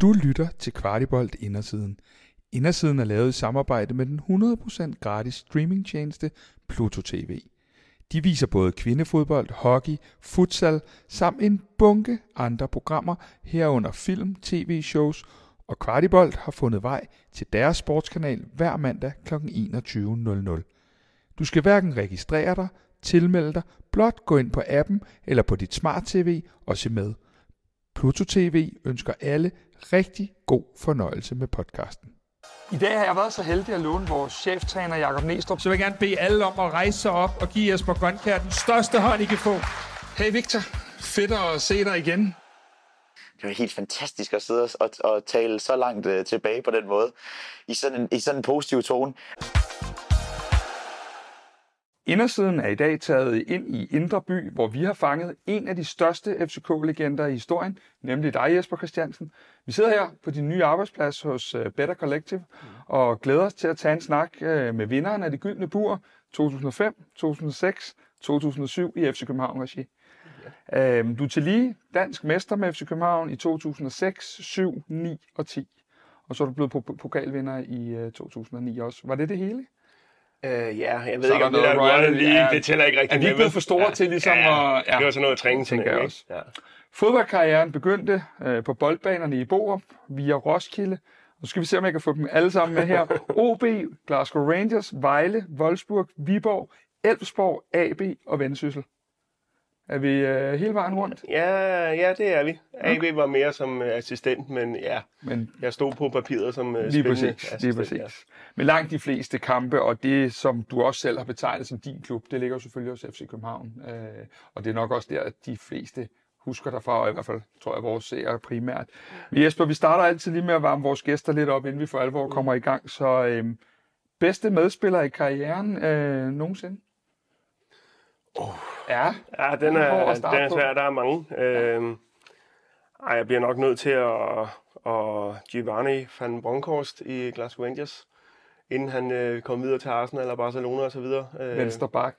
Du lytter til Kvartibolt Indersiden. Indersiden er lavet i samarbejde med den 100% gratis streamingtjeneste Pluto TV. De viser både kvindefodbold, hockey, futsal samt en bunke andre programmer herunder film, tv-shows og Kvartibolt har fundet vej til deres sportskanal hver mandag kl. 21.00. Du skal hverken registrere dig, tilmelde dig, blot gå ind på appen eller på dit smart-tv og se med. Pluto TV ønsker alle rigtig god fornøjelse med podcasten. I dag har jeg været så heldig at låne vores cheftræner Jakob Næstrup, så vil jeg gerne bede alle om at rejse sig op og give Jesper Grønkær den største hånd, I kan få. Hey Victor, fedt at se dig igen. Det var helt fantastisk at sidde og, og tale så langt uh, tilbage på den måde, i sådan en, i sådan en positiv tone. Indersiden er i dag taget ind i Indre By, hvor vi har fanget en af de største FCK-legender i historien, nemlig dig, Jesper Christiansen. Vi sidder her på din nye arbejdsplads hos øh, Better Collective og glæder os til at tage en snak øh, med vinderen af det gyldne bur 2005, 2006, 2007 i FC København regi. Øhm, du er til lige dansk mester med FC København i 2006, 7, 9 og 10. Og så er du blevet pokalvinder i 2009 øh, også. Var det det hele? Øh, ja, jeg ved så ikke, om det der Royal League, ja, det tæller ikke rigtig Er vi ikke blevet for store ja, til ligesom ja, at... Ja, det var sådan noget træning, tænker jeg også. Ja. Fodboldkarrieren begyndte øh, på boldbanerne i Borup via Roskilde. Nu skal vi se, om jeg kan få dem alle sammen med her. OB, Glasgow Rangers, Vejle, Wolfsburg, Viborg, Elfsborg, AB og Vendsyssel. Er vi øh, hele vejen rundt? Ja, ja, det er vi. AB okay. var mere som øh, assistent, men ja, men, jeg stod på papiret som øh, lige præcis, lige præcis. Ja. Men langt de fleste kampe, og det som du også selv har betegnet som din klub, det ligger jo selvfølgelig hos FC København. Øh, og det er nok også der, at de fleste husker derfra, og i hvert fald tror jeg, vores seere primært. Men Jesper, vi starter altid lige med at varme vores gæster lidt op, inden vi for alvor kommer i gang. Så øh, bedste medspiller i karrieren øh, nogensinde? Oh. Ja, ja den, er, den er svær. Der er mange. Ja. Øhm, ej, jeg bliver nok nødt til at, at Giovanni van Bronckhorst i Glasgow Rangers, inden han øh, kom videre til Arsenal eller Barcelona og så videre. Øh, Venstre bak.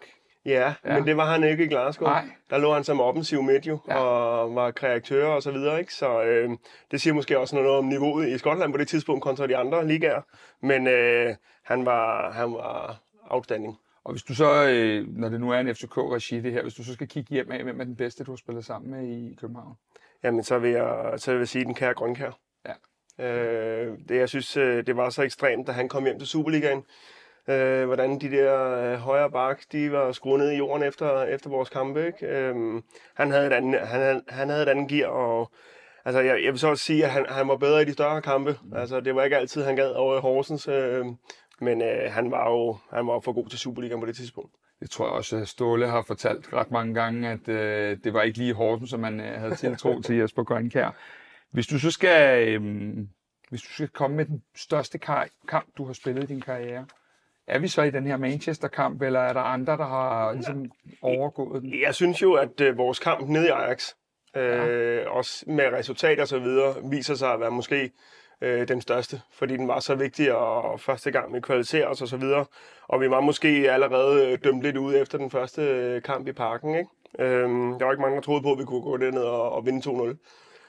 Ja, ja, men det var han ikke i Glasgow. Nej. Der lå han som offensiv midt jo, ja. og var kreatør og så videre. Ikke? Så øh, det siger måske også noget om niveauet i Skotland på det tidspunkt kontra de andre ligaer. Men øh, han, var, han var outstanding. Og hvis du så, øh, når det nu er en FCK-regi det her, hvis du så skal kigge hjem af, hvem er den bedste, du har spillet sammen med i København? Jamen, så vil jeg, så vil jeg sige den kære Grønkær. Ja. Øh, det, jeg synes, øh, det var så ekstremt, da han kom hjem til Superligaen. Øh, hvordan de der øh, højre bak, de var skruet ned i jorden efter, efter vores kampe. Ikke? Øh, han, havde et andet, han, havde, han havde et andet gear, og altså, jeg, jeg vil så også sige, at han, han var bedre i de større kampe. Mm. Altså, det var ikke altid, han gad over i Horsens. Øh, men øh, han var jo han var for god til Superligaen på det tidspunkt. Det tror jeg også, at Ståle har fortalt ret mange gange, at øh, det var ikke lige hårdt, som man øh, havde tiltro til Jesper Grønkær. Hvis du så skal, øh, hvis du skal komme med den største kamp, du har spillet i din karriere, er vi så i den her Manchester-kamp, eller er der andre, der har ligesom, overgået den? Jeg synes jo, at øh, vores kamp nede i Ajax, øh, ja. også med resultater og så videre, viser sig at være måske øh, den største, fordi den var så vigtig, og første gang vi kvalificerede os og så videre. Og vi var måske allerede øh, dømt lidt ud efter den første øh, kamp i parken. Ikke? Øh, der var ikke mange, der troede på, at vi kunne gå derned og, og vinde 2-0.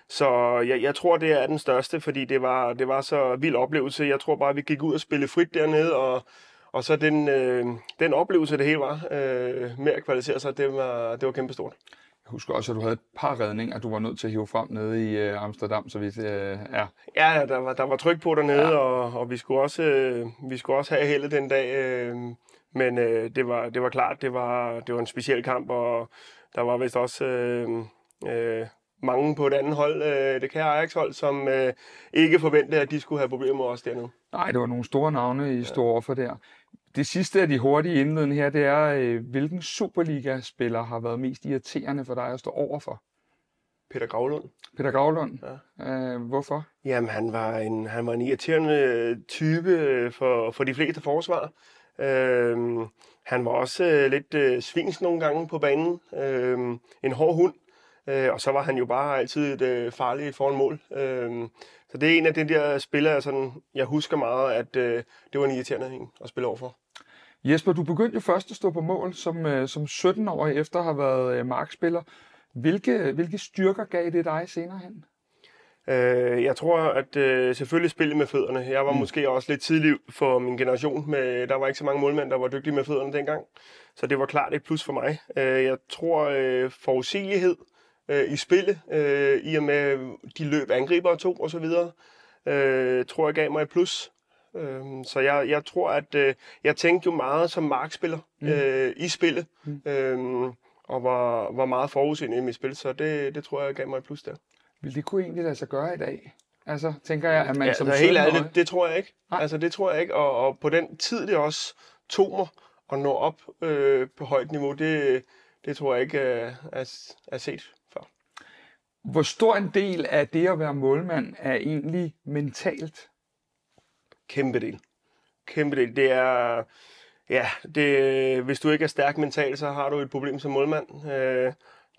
Så jeg, jeg tror, det er den største, fordi det var, det var så vild oplevelse. Jeg tror bare, vi gik ud og spille frit dernede, og, og så den, øh, den oplevelse, det hele var, øh, med at kvalificere sig, det var, det var kæmpestort. Jeg husker også, at du havde et par redninger, du var nødt til at hive frem nede i øh, Amsterdam, så vidt øh, ja. Ja, der var, der var tryk på dernede, ja. og, og vi, skulle også, øh, vi skulle også have heldet den dag. Øh, men øh, det, var, det var klart, det var, det var en speciel kamp, og der var vist også øh, øh, mange på et andet hold, øh, det kære Ajax-hold, som øh, ikke forventede, at de skulle have problemer med os dernede. Nej, det var nogle store navne, I stod overfor der. Det sidste af de hurtige indledende her, det er, øh, hvilken Superliga-spiller har været mest irriterende for dig at stå overfor? Peter Gravlund. Peter Gravlund? Ja. Øh, hvorfor? Jamen, han var en, han var en irriterende type for, for de fleste forsvar. Øh, han var også øh, lidt øh, svings nogle gange på banen. Øh, en hård hund. Øh, og så var han jo bare altid et øh, farligt foran mål. Øh, så det er en af de der spillere, sådan, jeg husker meget, at øh, det var en irriterende en at spille overfor. Jesper, du begyndte jo først at stå på mål som, øh, som 17-årig efter at have været øh, markspiller. Hvilke, hvilke styrker gav det dig senere hen? Øh, jeg tror, at øh, selvfølgelig spille med fødderne. Jeg var mm. måske også lidt tidlig for min generation. Med, der var ikke så mange målmænd, der var dygtige med fødderne dengang. Så det var klart et plus for mig. Øh, jeg tror, øh, forudsigelighed øh, i spillet, øh, i og med de løb angriber og to og så videre, øh, tror jeg gav mig et plus. Øh, så jeg, jeg tror, at øh, jeg tænkte jo meget som markspiller mm. øh, i spillet. Mm. Øh, og var, var meget forudseende i mit spil, så det, det tror jeg gav mig et plus der. Vil det kunne egentlig lade sig gøre i dag? Altså, tænker jeg, at man ja, som altså, helt ærligt, det, det tror jeg ikke. Nej. Altså, det tror jeg ikke. Og, og på den tid, det også tog mig at nå op øh, på højt niveau, det, det tror jeg ikke øh, er, er set. Hvor stor en del af det at være målmand er egentlig mentalt? Kæmpe del. Kæmpe del. Det er... Ja, det, hvis du ikke er stærk mentalt, så har du et problem som målmand. Øh,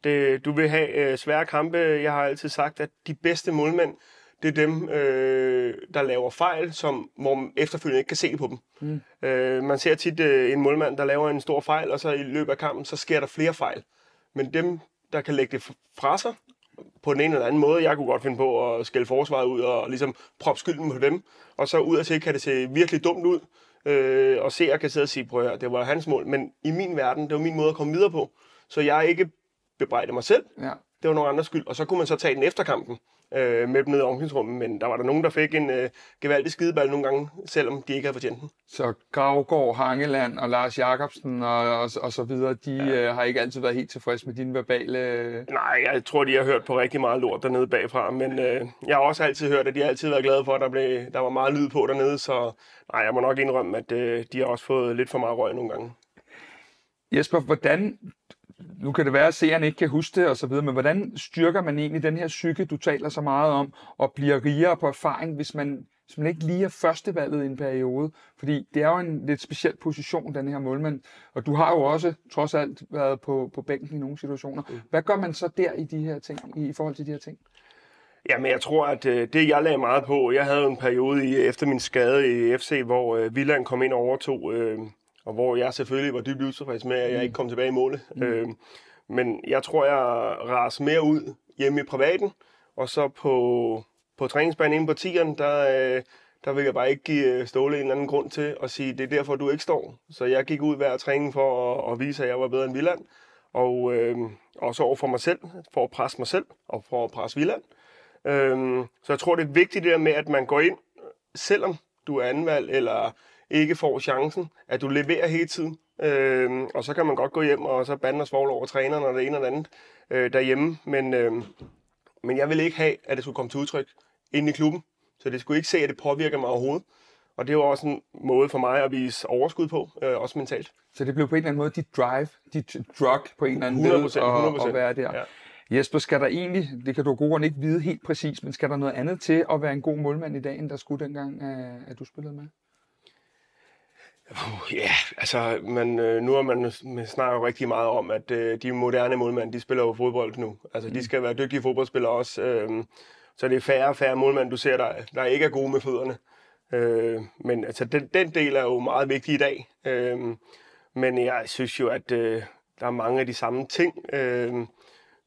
det, du vil have øh, svære kampe. Jeg har altid sagt, at de bedste målmænd, det er dem, øh, der laver fejl, som, hvor man efterfølgende ikke kan se på dem. Mm. Øh, man ser tit øh, en målmand, der laver en stor fejl, og så i løbet af kampen, så sker der flere fejl. Men dem, der kan lægge det fra sig, på den ene eller anden måde. Jeg kunne godt finde på at skælde forsvaret ud og ligesom proppe skylden på dem. Og så ud af til kan det se virkelig dumt ud. Øh, og se, jeg kan sidde og sige, prøv at det var hans mål. Men i min verden, det var min måde at komme videre på. Så jeg ikke bebrejde mig selv. Ja. Det var nogen andres skyld. Og så kunne man så tage den efter kampen øh, med dem ned i omklædningsrummet. Men der var der nogen, der fik en øh, gevaldig skideball nogle gange, selvom de ikke havde fortjent den. Så Gravgaard, Hangeland og Lars Jakobsen og, og, og så videre, de ja. øh, har ikke altid været helt tilfredse med dine verbale... Nej, jeg tror, de har hørt på rigtig meget lort dernede bagfra. Men øh, jeg har også altid hørt, at de har altid været glade for, at der, blev, der var meget lyd på dernede. Så nej, jeg må nok indrømme, at øh, de har også fået lidt for meget røg nogle gange. Jesper, hvordan nu kan det være, at seeren ikke kan huske det og så videre, men hvordan styrker man egentlig den her psyke, du taler så meget om, og bliver rigere på erfaring, hvis man, hvis man ikke lige er førstevalget i en periode? Fordi det er jo en lidt speciel position, den her målmand, og du har jo også trods alt været på, på bænken i nogle situationer. Mm. Hvad gør man så der i de her ting, i, i forhold til de her ting? Jamen, jeg tror, at øh, det, jeg lagde meget på, jeg havde en periode i, efter min skade i FC, hvor øh, Villand kom ind og overtog øh, og hvor jeg selvfølgelig var dybt utilfreds med, at jeg ikke kom tilbage i målet. Mm. Øh, men jeg tror, jeg ras mere ud hjemme i privaten, og så på, på træningsbanen inde på tieren, der, øh, der vil jeg bare ikke give øh, Ståle en eller anden grund til at sige, det er derfor, du ikke står. Så jeg gik ud hver træning for at, at vise, at jeg var bedre end Villand, og øh, også over for mig selv, for at presse mig selv, og for at presse Villand. Øh, så jeg tror, det er vigtigt det der med, at man går ind, selvom du er anvalg, eller ikke får chancen, at du leverer hele tiden. Øh, og så kan man godt gå hjem og så bande og svogle over træneren og det ene og det andet øh, derhjemme. Men, øh, men jeg vil ikke have, at det skulle komme til udtryk inde i klubben. Så det skulle ikke se, at det påvirker mig overhovedet. Og det var også en måde for mig at vise overskud på, øh, også mentalt. Så det blev på en eller anden måde dit drive, dit drug på en eller anden måde 100%, 100%. At, at være der. Ja. Jesper, skal der egentlig, det kan du gode ikke vide helt præcis, men skal der noget andet til at være en god målmand i dag, end der skulle dengang, at du spillede med? Ja, yeah, altså, man, øh, nu er man, man snakker rigtig meget om, at øh, de moderne målmænd, de spiller jo fodbold nu. Altså, mm. de skal være dygtige fodboldspillere også. Øh, så det er færre og færre målmænd, du ser, der, der ikke er gode med fødderne. Øh, men altså, den, den del er jo meget vigtig i dag. Øh, men jeg synes jo, at øh, der er mange af de samme ting. Øh,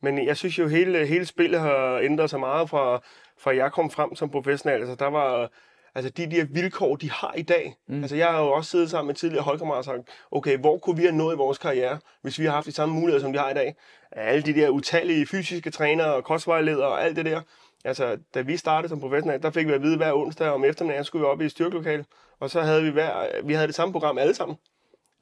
men jeg synes jo, hele, hele spillet har ændret sig meget fra, fra jeg kom frem som professionel. Altså, der var altså de der vilkår, de har i dag. Mm. Altså jeg har jo også siddet sammen med tidligere holdkammerater og sagt, okay, hvor kunne vi have nået i vores karriere, hvis vi har haft de samme muligheder, som vi har i dag? Alle de der utallige fysiske trænere og kostvejledere og alt det der. Altså, da vi startede som professionel, der fik vi at vide hver onsdag om eftermiddagen, skulle vi op i et styrkelokale, og så havde vi, hver, vi havde det samme program alle sammen.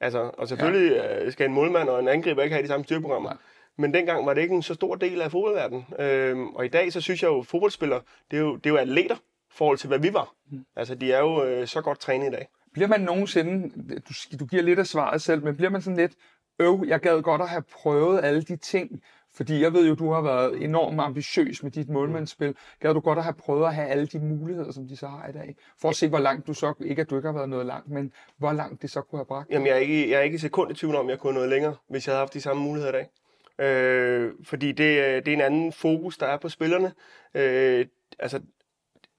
Altså, og selvfølgelig ja. Øh, skal en målmand og en angriber ikke have de samme styrkeprogrammer. Ja. Men dengang var det ikke en så stor del af fodboldverdenen. Øhm, og i dag, så synes jeg jo, at fodboldspillere, det er jo, det er jo atleter forhold til, hvad vi var. Mm. Altså, de er jo øh, så godt trænet i dag. Bliver man nogensinde, du, du giver lidt af svaret selv, men bliver man sådan lidt, øv, jeg gad godt at have prøvet alle de ting, fordi jeg ved jo, du har været enormt ambitiøs med dit målmandsspil. Gad du godt at have prøvet at have alle de muligheder, som de så har i dag? For at se, hvor langt du så, ikke at du ikke har været noget langt, men hvor langt det så kunne have bragt Jamen, jeg er ikke, jeg er ikke sekund i tvivl om, jeg kunne noget længere, hvis jeg havde haft de samme muligheder i dag. Øh, fordi det, det er en anden fokus, der er på spillerne. Øh, altså,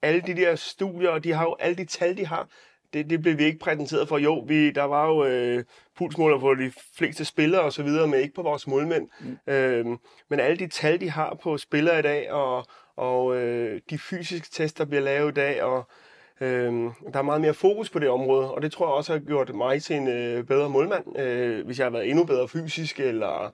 alle de der studier, og de har jo alle de tal, de har, det, det blev vi ikke præsenteret for. Jo, vi, der var jo øh, pulsmåler på de fleste spillere og så videre, men ikke på vores målmænd. Mm. Øhm, men alle de tal, de har på spillere i dag, og, og øh, de fysiske tester bliver lavet i dag, og øh, der er meget mere fokus på det område, og det tror jeg også har gjort mig til en øh, bedre målmand, øh, hvis jeg har været endnu bedre fysisk, eller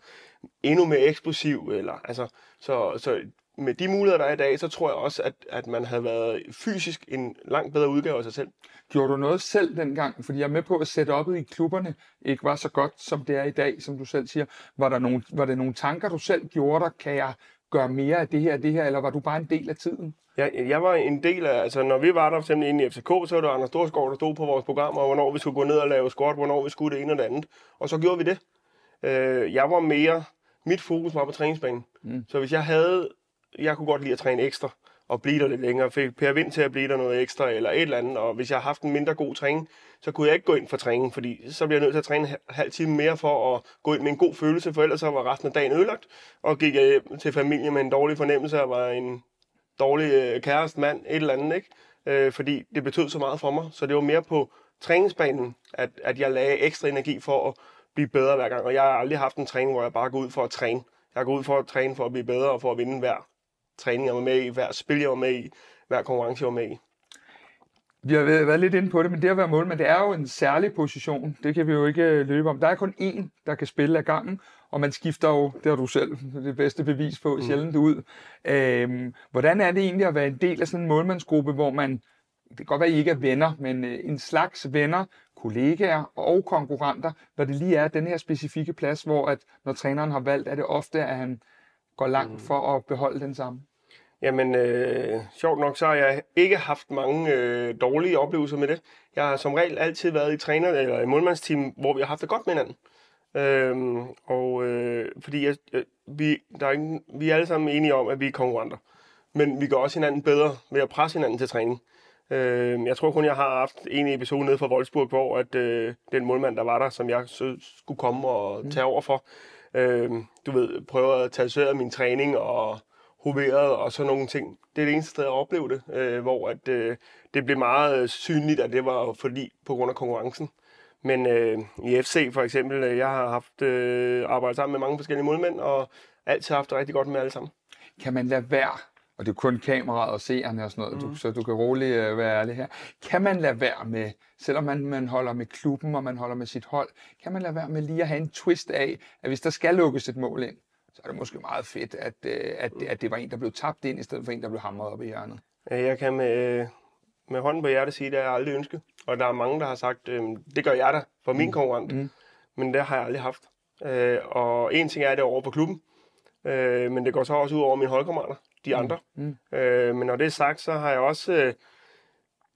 endnu mere eksplosiv, eller altså, så, så med de muligheder, der er i dag, så tror jeg også, at, at man havde været fysisk en langt bedre udgave af sig selv. Gjorde du noget selv dengang? Fordi jeg er med på, at setup'et i klubberne ikke var så godt, som det er i dag, som du selv siger. Var, der nogle, var det nogle tanker, du selv gjorde der? Kan jeg gøre mere af det her det her, eller var du bare en del af tiden? Jeg, jeg var en del af, altså når vi var der for eksempel inde i FCK, så var det Anders Storskov, der stod på vores program, og hvornår vi skulle gå ned og lave squat, hvornår vi skulle det ene og det andet. Og så gjorde vi det. Øh, jeg var mere, mit fokus var på træningsbanen. Mm. Så hvis jeg havde jeg kunne godt lide at træne ekstra og blive der lidt længere. Fik Per Vind til at blive der noget ekstra eller et eller andet. Og hvis jeg har haft en mindre god træning, så kunne jeg ikke gå ind for træning, fordi så bliver jeg nødt til at træne en halv time mere for at gå ind med en god følelse, for ellers så var resten af dagen ødelagt. Og gik jeg hjem til familie med en dårlig fornemmelse og var en dårlig øh, kæreste mand, et eller andet, ikke? Øh, fordi det betød så meget for mig. Så det var mere på træningsbanen, at, at jeg lagde ekstra energi for at blive bedre hver gang. Og jeg har aldrig haft en træning, hvor jeg bare går ud for at træne. Jeg går ud for at træne for at blive bedre og for at vinde hver træning, jeg var med i, hver spil, jeg var med i, hver konkurrence, jeg var med i. Vi har været lidt inde på det, men det at være målmand, det er jo en særlig position. Det kan vi jo ikke øh, løbe om. Der er kun én, der kan spille af gangen, og man skifter jo, det har du selv det bedste bevis på, mm. sjældent ud. Øhm, hvordan er det egentlig at være en del af sådan en målmandsgruppe, hvor man, det kan godt være, at I ikke er venner, men øh, en slags venner, kollegaer og konkurrenter, når det lige er den her specifikke plads, hvor at når træneren har valgt, er det ofte, at han går langt mm. for at beholde den samme. Jamen, øh, sjovt nok, så har jeg ikke haft mange øh, dårlige oplevelser med det. Jeg har som regel altid været i træner- eller i målmandsteam, hvor vi har haft det godt med hinanden. Øhm, og øh, fordi jeg, øh, vi, der er ikke, vi er alle sammen enige om, at vi er konkurrenter. Men vi gør også hinanden bedre ved at presse hinanden til træning. Øh, jeg tror kun, jeg har haft en episode nede fra Wolfsburg, hvor at, øh, den målmand, der var der, som jeg så skulle komme og tage over for, øh, du ved, prøver at tage min træning og hoveret og sådan nogle ting. Det er det eneste sted, jeg oplevede det, øh, hvor at, øh, det blev meget øh, synligt, at det var fordi på grund af konkurrencen. Men øh, i FC for eksempel, øh, jeg har haft øh, arbejdet sammen med mange forskellige målmænd, og altid haft det rigtig godt med alle sammen. Kan man lade være, og det er kun kameraet og seerne og sådan noget, mm. du, så du kan roligt øh, være ærlig her. Kan man lade være med, selvom man, man holder med klubben og man holder med sit hold, kan man lade være med lige at have en twist af, at hvis der skal lukkes et mål ind, så er det måske meget fedt, at, øh, at, at det var en, der blev tabt ind, i stedet for en, der blev hamret op i hjørnet. Jeg kan med, med hånden på hjertet sige, at det har jeg aldrig ønsket. Og der er mange, der har sagt, øh, det gør jeg da for min mm. konkurrent. Mm. Men det har jeg aldrig haft. Øh, og en ting er det over på klubben, øh, men det går så også ud over mine holdkammerater, de mm. andre. Mm. Øh, men når det er sagt, så har jeg også øh,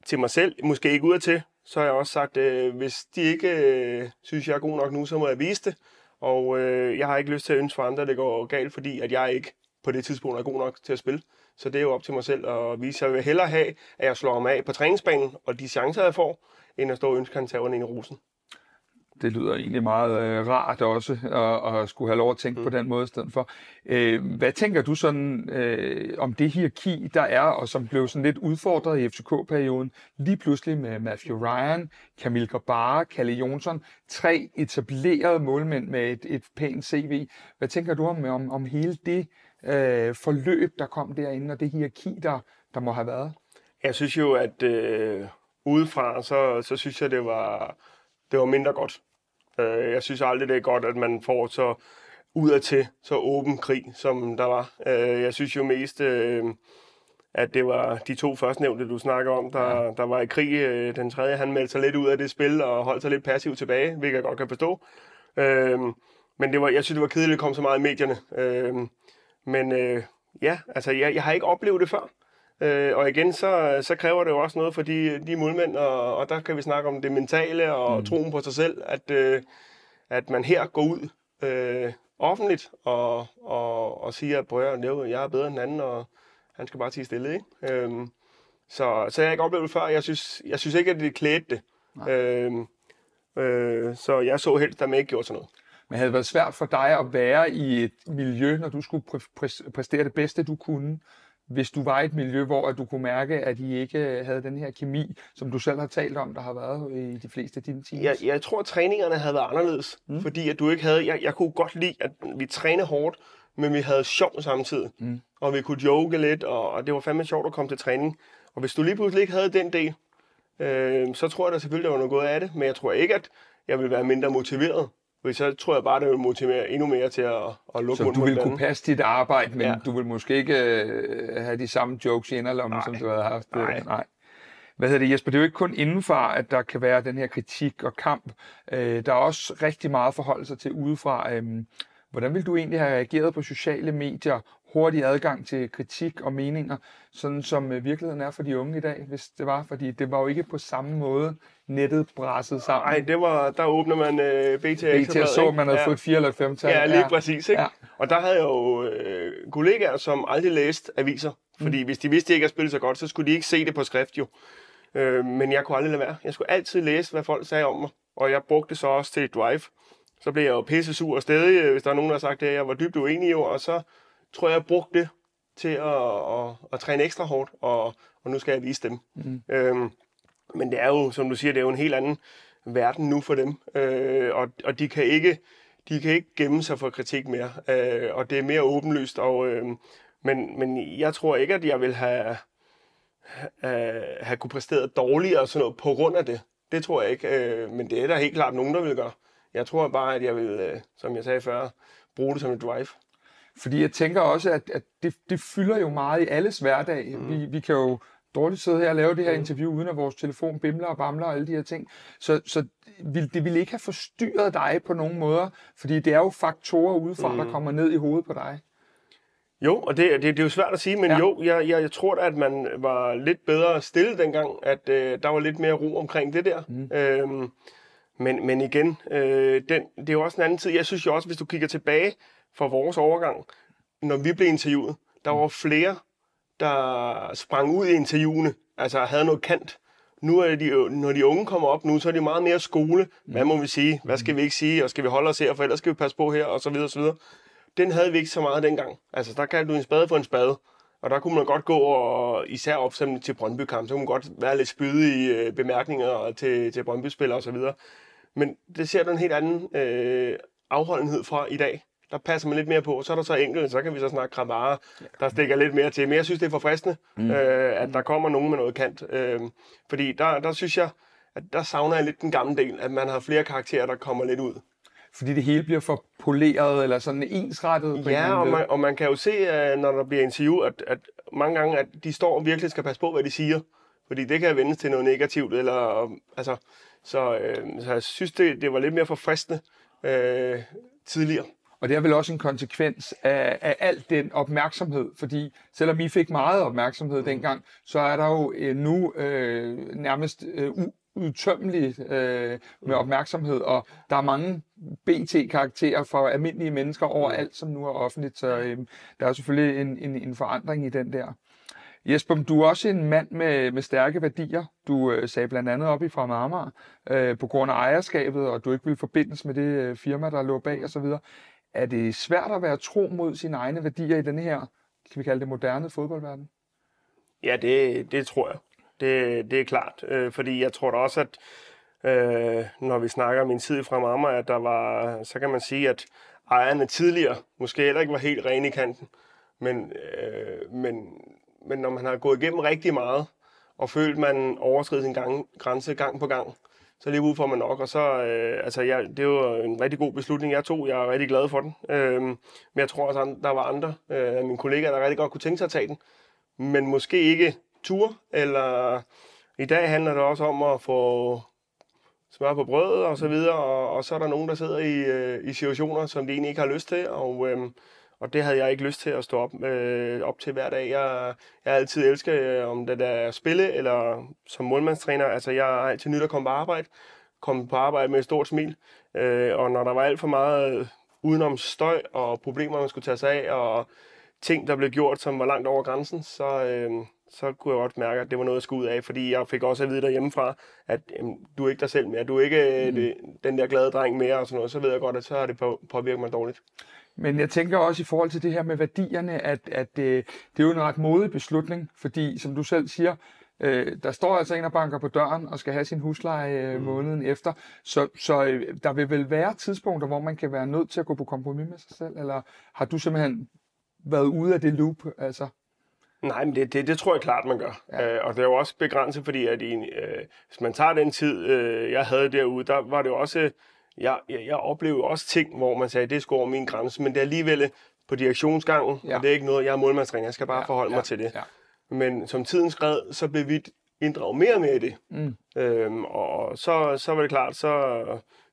til mig selv, måske ikke ud til, så har jeg også sagt, øh, hvis de ikke øh, synes, jeg er god nok nu, så må jeg vise det. Og øh, jeg har ikke lyst til at ønske for andre, at det går galt, fordi at jeg ikke på det tidspunkt er god nok til at spille. Så det er jo op til mig selv at vise. Jeg vil hellere have, at jeg slår mig af på træningsbanen, og de chancer, jeg får, end at stå og ønske, at han tager ind i rosen det lyder egentlig meget øh, rart også, at, at skulle have lov at tænke mm. på den måde i stedet for. Øh, hvad tænker du sådan øh, om det hierarki, der er, og som blev sådan lidt udfordret i FCK-perioden, lige pludselig med Matthew Ryan, Camille Grabara, Kalle Jonsson, tre etablerede målmænd med et, et pænt CV. Hvad tænker du om, om, om hele det øh, forløb, der kom derinde, og det hierarki, der, der må have været? Jeg synes jo, at øh, udefra, så, så synes jeg, det var, det var mindre godt. Øh, jeg synes aldrig, det er godt, at man får så udadtil så åben krig, som der var. Øh, jeg synes jo mest, øh, at det var de to førstnævnte, du snakker om, der, ja. der var i krig. Øh, den tredje, han meldte sig lidt ud af det spil og holdt sig lidt passivt tilbage, hvilket jeg godt kan forstå. Øh, men det var, jeg synes, det var kedeligt, at det kom så meget i medierne. Øh, men øh, ja, altså, jeg, jeg har ikke oplevet det før. Øh, og igen, så, så kræver det jo også noget for de, de målmænd, og, og der kan vi snakke om det mentale og mm. troen på sig selv, at, øh, at man her går ud øh, offentligt og, og, og siger, at jeg er bedre end den anden, og han skal bare tige stille. Ikke? Øh, så, så jeg har ikke oplevet det før. Jeg synes, jeg synes ikke, at det klædte det. Øh, øh, så jeg så helst, at man ikke gjorde sådan noget. Men havde det været svært for dig at være i et miljø, når du skulle præ- præstere det bedste, du kunne, hvis du var i et miljø, hvor du kunne mærke, at I ikke havde den her kemi, som du selv har talt om, der har været i de fleste af dine teams? Jeg, jeg tror, at træningerne havde været anderledes, mm. fordi at du ikke havde... Jeg, jeg kunne godt lide, at vi trænede hårdt, men vi havde sjov samtidig. Mm. Og vi kunne joke lidt, og, og det var fandme sjovt at komme til træning. Og hvis du lige pludselig ikke havde den del, øh, så tror jeg da selvfølgelig, der var noget godt af det. Men jeg tror ikke, at jeg vil være mindre motiveret. Fordi så tror jeg bare, det vil motivere endnu mere til at, at lukke Så du vil kunne passe dit arbejde, men ja. du vil måske ikke øh, have de samme jokes i inderlommen, som du havde haft. Nej. Nej. Hvad hedder det, Jesper? Det er jo ikke kun indenfor, at der kan være den her kritik og kamp. Øh, der er også rigtig meget forhold sig til udefra. Øh, hvordan vil du egentlig have reageret på sociale medier, hurtig adgang til kritik og meninger, sådan som øh, virkeligheden er for de unge i dag, hvis det var? Fordi det var jo ikke på samme måde nettet brasset sammen. Nej, det var, der åbner man øh, BT. BT så, man havde ja. fået 4 eller 5 tal. Ja, lige ja. præcis. Ikke? Ja. Og der havde jeg jo øh, kollegaer, som aldrig læste aviser. Fordi mm. hvis de vidste, at de ikke havde spillet så godt, så skulle de ikke se det på skrift jo. Øh, men jeg kunne aldrig lade være. Jeg skulle altid læse, hvad folk sagde om mig. Og jeg brugte det så også til Drive. Så blev jeg jo pisse sur og stadig, øh, hvis der er nogen, der har sagt det, jeg var dybt uenig i, og så tror jeg, jeg brugte det til at, at, at træne ekstra hårdt, og, og nu skal jeg vise dem. Mm. Øhm, men det er jo, som du siger, det er jo en helt anden verden nu for dem, øh, og, og de kan ikke de kan ikke gemme sig for kritik mere, øh, og det er mere åbenlyst, og, øh, men, men jeg tror ikke, at jeg vil have, have, have kunne præstere dårligere og sådan noget på grund af det. Det tror jeg ikke, øh, men det er der helt klart nogen, der vil gøre. Jeg tror bare, at jeg vil, øh, som jeg sagde før, bruge det som et drive. Fordi jeg tænker også, at, at det, det fylder jo meget i alles hverdag. Mm. Vi, vi kan jo dårligt sidde her og lave det her mm. interview, uden at vores telefon bimler og bamler og alle de her ting. Så, så vil, det ville ikke have forstyrret dig på nogen måder, fordi det er jo faktorer udefra, mm. der kommer ned i hovedet på dig. Jo, og det, det, det er jo svært at sige, men ja. jo, jeg, jeg, jeg tror da, at man var lidt bedre stillet dengang, at øh, der var lidt mere ro omkring det der. Mm. Øhm, men, men igen, øh, den, det er jo også en anden tid. Jeg synes jo også, hvis du kigger tilbage for vores overgang, når vi blev interviewet, der var flere, der sprang ud i interviewene, altså havde noget kant. Nu er de, når de unge kommer op nu, så er de meget mere skole. Hvad må vi sige? Hvad skal vi ikke sige? Og skal vi holde os her? For ellers skal vi passe på her, og så videre, og så videre. Den havde vi ikke så meget dengang. Altså, der kaldte du en spade for en spade. Og der kunne man godt gå, og især op til Brøndby-kamp, så kunne man godt være lidt spydig i øh, bemærkninger til, til Brøndby-spillere osv. Men det ser du en helt anden øh, afholdenhed fra i dag der passer man lidt mere på. Så er der så enkelt, så kan vi så snakke kramare, der stikker lidt mere til. Men jeg synes, det er forfriskende, mm. øh, at der kommer nogen med noget kant. Øh, fordi der, der synes jeg, at der savner jeg lidt den gamle del, at man har flere karakterer, der kommer lidt ud. Fordi det hele bliver for poleret, eller sådan ensrettet? På ja, og man, og man kan jo se, når der bliver interview, at, at mange gange, at de står og virkelig skal passe på, hvad de siger. Fordi det kan vendes til noget negativt, eller altså... Så, øh, så jeg synes, det, det var lidt mere forfriskende øh, tidligere. Og det er vel også en konsekvens af, af al den opmærksomhed, fordi selvom I fik meget opmærksomhed mm. dengang, så er der jo øh, nu øh, nærmest øh, udtømmeligt øh, med opmærksomhed, og der er mange BT-karakterer for almindelige mennesker overalt, som nu er offentligt, så øh, der er selvfølgelig en, en, en forandring i den der. Jesper, du er også en mand med, med stærke værdier. Du øh, sagde blandt andet op i fra Marmar, øh, på grund af ejerskabet, og du ikke vil forbindes med det øh, firma, der lå bag osv er det svært at være tro mod sine egne værdier i den her, kan vi kalde det moderne fodboldverden? Ja, det, det tror jeg. Det, det er klart. Øh, fordi jeg tror da også, at øh, når vi snakker om min tid fra mamma, at der var, så kan man sige, at ejerne tidligere måske heller ikke var helt rene i kanten. Men, øh, men, men når man har gået igennem rigtig meget, og følt, man overskrider sin gang, grænse gang på gang, så lige ud for man nok. Og så, øh, altså, jeg, det var en rigtig god beslutning, jeg tog. Jeg er rigtig glad for den. Øh, men jeg tror også, at der var andre øh, mine kollegaer, der rigtig godt kunne tænke sig at tage den. Men måske ikke tur, eller i dag handler det også om at få smør på brødet og så videre, og, og så er der nogen, der sidder i, øh, i situationer, som de egentlig ikke har lyst til, og, øh, og det havde jeg ikke lyst til at stå op, øh, op til hver dag. Jeg, jeg har altid elsket, øh, om det er at spille eller som målmandstræner. Altså, jeg har altid nyt at komme på arbejde. Komme på arbejde med et stort smil. Øh, og når der var alt for meget udenom støj og problemer, man skulle tage sig af, og ting, der blev gjort, som var langt over grænsen, så, øh, så kunne jeg godt mærke, at det var noget, jeg skulle ud af, fordi jeg fik også at vide derhjemmefra, at jamen, du er ikke dig selv mere, du er ikke mm. det, den der glade dreng mere, og sådan noget, så ved jeg godt, at så har det på, påvirket mig dårligt. Men jeg tænker også i forhold til det her med værdierne, at, at det, øh, det er jo en ret modig beslutning, fordi som du selv siger, Øh, der står altså en og banker på døren og skal have sin husleje øh, mm. måneden efter. Så, så øh, der vil vel være tidspunkter, hvor man kan være nødt til at gå på kompromis med sig selv? Eller har du simpelthen været ude af det loop? Altså? Nej, men det, det, det tror jeg klart, man gør. Ja. Øh, og det er jo også begrænset, fordi at i, øh, hvis man tager den tid, øh, jeg havde derude, der var det jo også... Jeg, jeg, jeg oplevede også ting, hvor man sagde, det skulle over min grænse, men det er alligevel på direktionsgangen, ja. og det er ikke noget, jeg er målmandstræner, jeg skal bare ja, forholde ja, mig til det. Ja. Men som tiden skred, så blev vi inddraget mere og mere i det. Mm. Øhm, og så, så var det klart, så,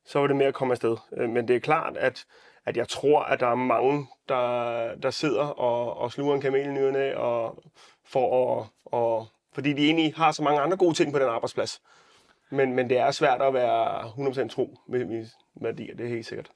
så var det mere at komme afsted. Øh, men det er klart, at, at jeg tror, at der er mange, der, der sidder og, og sluger en kamel i nyerne, og for at, og, fordi de egentlig har så mange andre gode ting på den arbejdsplads. Men, men det er svært at være 100% tro med, mine værdier, det er helt sikkert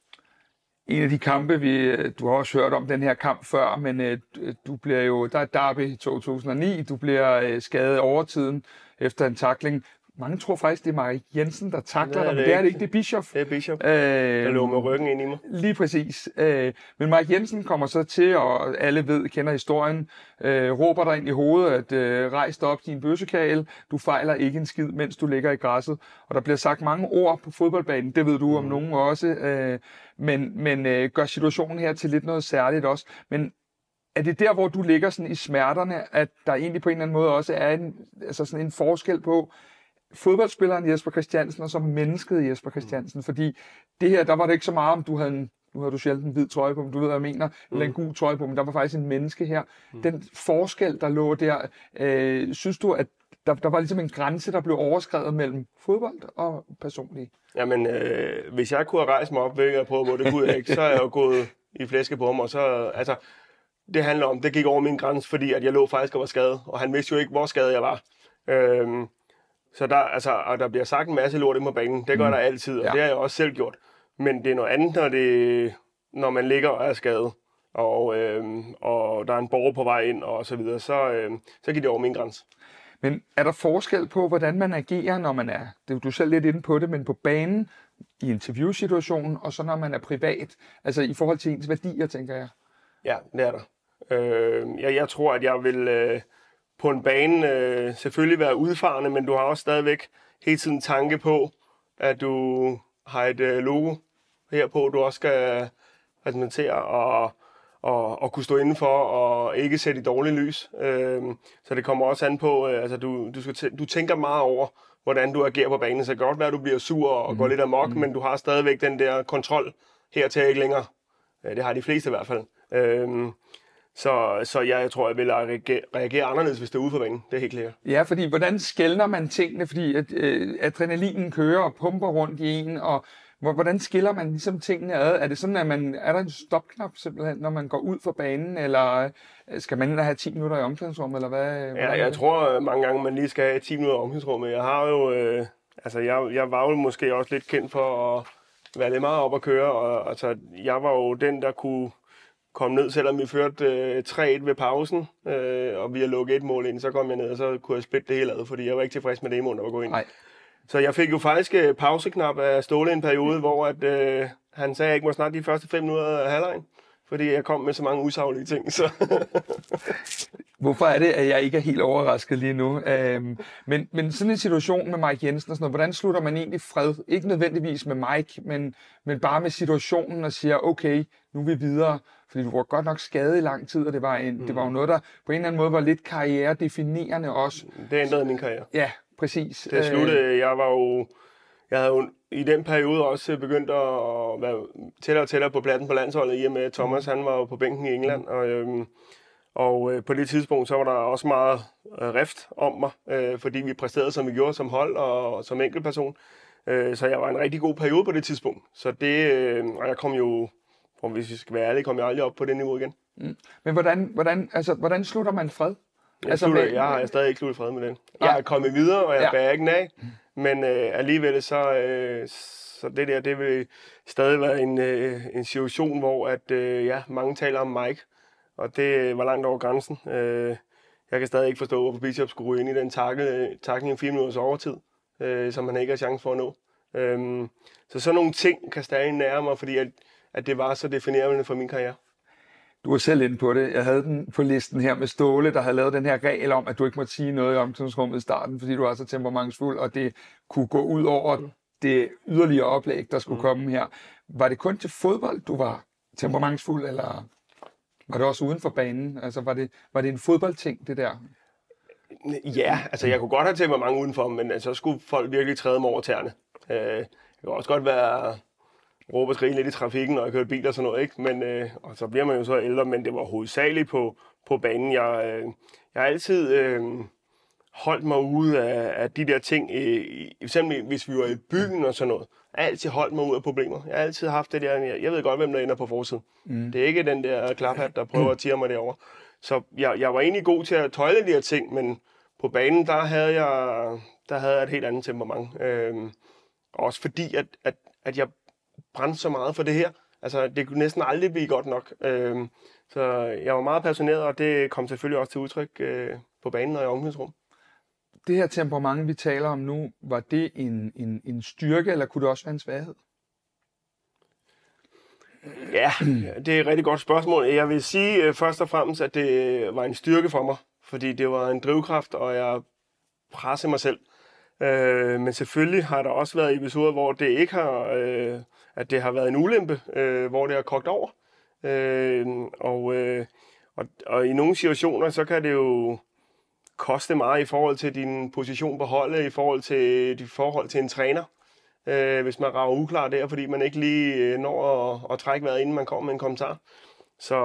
en af de kampe, vi, du har også hørt om den her kamp før, men øh, øh, du bliver jo, der er Derby i 2009, du bliver øh, skadet over tiden efter en takling. Mange tror faktisk, det er Marie Jensen, der takler dig, men det er det ikke, det er Bischof. Det er Bischof, øh, der lå med ryggen ind i mig. Lige præcis. Øh, men Marie Jensen kommer så til, og alle ved, kender historien, øh, råber dig ind i hovedet, at øh, rejs dig op din bøssekale, du fejler ikke en skid, mens du ligger i græsset. Og der bliver sagt mange ord på fodboldbanen, det ved du mm. om nogen også, øh, men, men øh, gør situationen her til lidt noget særligt også. Men er det der, hvor du ligger sådan i smerterne, at der egentlig på en eller anden måde også er en, altså sådan en forskel på, fodboldspilleren Jesper Christiansen og så mennesket Jesper Christiansen. Fordi det her, der var det ikke så meget, om du havde en nu har du sjældent en hvid trøje på, men du ved, hvad jeg mener, mm. eller en gul trøje på, men der var faktisk en menneske her. Mm. Den forskel, der lå der, øh, synes du, at der, der var ligesom en grænse, der blev overskrevet mellem fodbold og personlig? Jamen, øh, hvis jeg kunne have rejst mig op, hvilket jeg prøvede, hvor det kunne jeg ikke, så er jeg jo gået i flæske på ham, og så, altså, det handler om, det gik over min grænse, fordi at jeg lå faktisk og var skadet, og han vidste jo ikke, hvor skadet jeg var. Øh, så der, altså, og der bliver sagt en masse lort ind på banen. Det gør mm. der altid, og ja. det har jeg også selv gjort. Men det er noget andet, når, det, når man ligger og er skadet, og, øh, og der er en borger på vej ind, og så videre, så, øh, så giver det over min grænse. Men er der forskel på, hvordan man agerer, når man er, det er du selv lidt inde på det, men på banen, i interviewsituationen, og så når man er privat, altså i forhold til ens værdier, tænker jeg? Ja, det er der. Øh, jeg, jeg tror, at jeg vil... Øh, på en bane øh, selvfølgelig være udfarende, men du har også stadigvæk hele tiden tanke på, at du har et øh, logo her på, du også skal repræsentere og, og, og kunne stå indenfor og ikke sætte i dårligt lys. Øh, så det kommer også an på, øh, altså du, du, skal du tænker meget over, hvordan du agerer på banen. Så det kan godt være, at du bliver sur og mm. går lidt amok, mm. men du har stadigvæk den der kontrol her til ikke længere. Det har de fleste i hvert fald. Øh, så, så ja, jeg tror, jeg vil reagere, reagere anderledes, hvis det er ude for banen. Det er helt klart. Ja, fordi hvordan skældner man tingene? Fordi at, øh, adrenalinen kører og pumper rundt i en, og hvordan skiller man ligesom tingene ad? Er det sådan, at man, er der en stopknap simpelthen, når man går ud for banen, eller øh, skal man ind og have 10 minutter i omklædningsrummet, eller hvad? Ja, jeg tror øh, mange gange, man lige skal have 10 minutter i omklædningsrummet. Jeg har jo, øh, altså jeg, jeg var jo måske også lidt kendt for at være lidt meget op at køre, og altså, jeg var jo den, der kunne kom ned, selvom vi førte øh, 3-1 ved pausen, øh, og vi har lukket et mål ind, så kom jeg ned, og så kunne jeg splitte det hele ad, fordi jeg var ikke tilfreds med det mål, der var gået ind. Nej. Så jeg fik jo faktisk øh, pauseknap af Ståle en periode, hvor at, øh, han sagde, at jeg ikke må snakke de første fem minutter af halvlejen, fordi jeg kom med så mange usaglige ting. Så. Hvorfor er det, at jeg ikke er helt overrasket lige nu? Øhm, men, men sådan en situation med Mike Jensen og sådan noget, hvordan slutter man egentlig fred? Ikke nødvendigvis med Mike, men, men bare med situationen og siger, okay, nu er vi videre. Fordi du var godt nok skadet i lang tid, og det var, en, mm. det var jo noget, der på en eller anden måde var lidt karrieredefinerende også. Det ændrede min karriere. Ja, præcis. Det sluttede, øh, jeg var jo, jeg havde jo i den periode også begyndt at være tættere og tættere på pladsen på landsholdet, i og med at Thomas han var jo på bænken i England, og, øhm, og øh, på det tidspunkt så var der også meget øh, rift om mig, øh, fordi vi præsterede som vi gjorde som hold og, og som enkeltperson. Øh, så jeg var en rigtig god periode på det tidspunkt. Så det, øh, og jeg kom jo og hvis vi skal være ærlige, kommer jeg aldrig op på det niveau igen. Mm. Men hvordan, hvordan, altså, hvordan slutter man fred? Jeg, altså, slutter, med, jeg har stadig ikke sluttet fred med den. Jeg ja. er kommet videre, og jeg ja. bærer ikke af. Men øh, alligevel så, øh, så det der, det vil stadig være en, øh, en situation, hvor at, øh, ja, mange taler om Mike, og det øh, var langt over grænsen. Øh, jeg kan stadig ikke forstå, hvorfor Bishop skulle ryge ind i den takling i 4 minutters overtid, øh, som han ikke har chance for at nå. Øh, så sådan nogle ting kan stadig nære mig, fordi at, at det var så definerende for min karriere. Du var selv inde på det. Jeg havde den på listen her med Ståle, der havde lavet den her regel om, at du ikke måtte sige noget i omklædningsrummet i starten, fordi du var så temperamentsfuld, og det kunne gå ud over det yderligere oplæg, der skulle mm. komme her. Var det kun til fodbold, du var temperamentsfuld, eller var det også uden for banen? Altså, var det, var det en fodboldting, det der? Ja, altså jeg kunne godt have temperament udenfor, men altså, så skulle folk virkelig træde mig over tæerne. Øh, det kunne også godt være råbe og skrige lidt i trafikken, når jeg kørte bil og sådan noget, ikke? Men, øh, og så bliver man jo så ældre, men det var hovedsageligt på, på banen. Jeg, øh, jeg har altid øh, holdt mig ude af, af de der ting, øh, eksempel hvis vi var i byen og sådan noget. Jeg har altid holdt mig ud af problemer. Jeg har altid haft det der, jeg, jeg ved godt, hvem der ender på forsiden. Mm. Det er ikke den der klaphat, der prøver at tire mig derover. Så jeg, jeg var egentlig god til at tøjle de her ting, men på banen, der havde jeg, der havde jeg et helt andet temperament. Øh, også fordi, at, at, at jeg brændte så meget for det her. Altså, det kunne næsten aldrig blive godt nok. Øh, så jeg var meget passioneret, og det kom selvfølgelig også til udtryk øh, på banen og i omklædningsrum. Det her temperament, vi taler om nu, var det en, en, en styrke, eller kunne det også være en svaghed? Ja, det er et rigtig godt spørgsmål. Jeg vil sige øh, først og fremmest, at det var en styrke for mig, fordi det var en drivkraft, og jeg pressede mig selv. Øh, men selvfølgelig har der også været episoder, hvor det ikke har, øh, at det har været en ulempe, øh, hvor det har kogt over. Øh, og, øh, og, og i nogle situationer, så kan det jo koste meget i forhold til din position på holdet, i forhold til dit forhold til en træner. Øh, hvis man rager uklar der, fordi man ikke lige øh, når at, at trække vejret, inden man kommer med en kommentar. Så,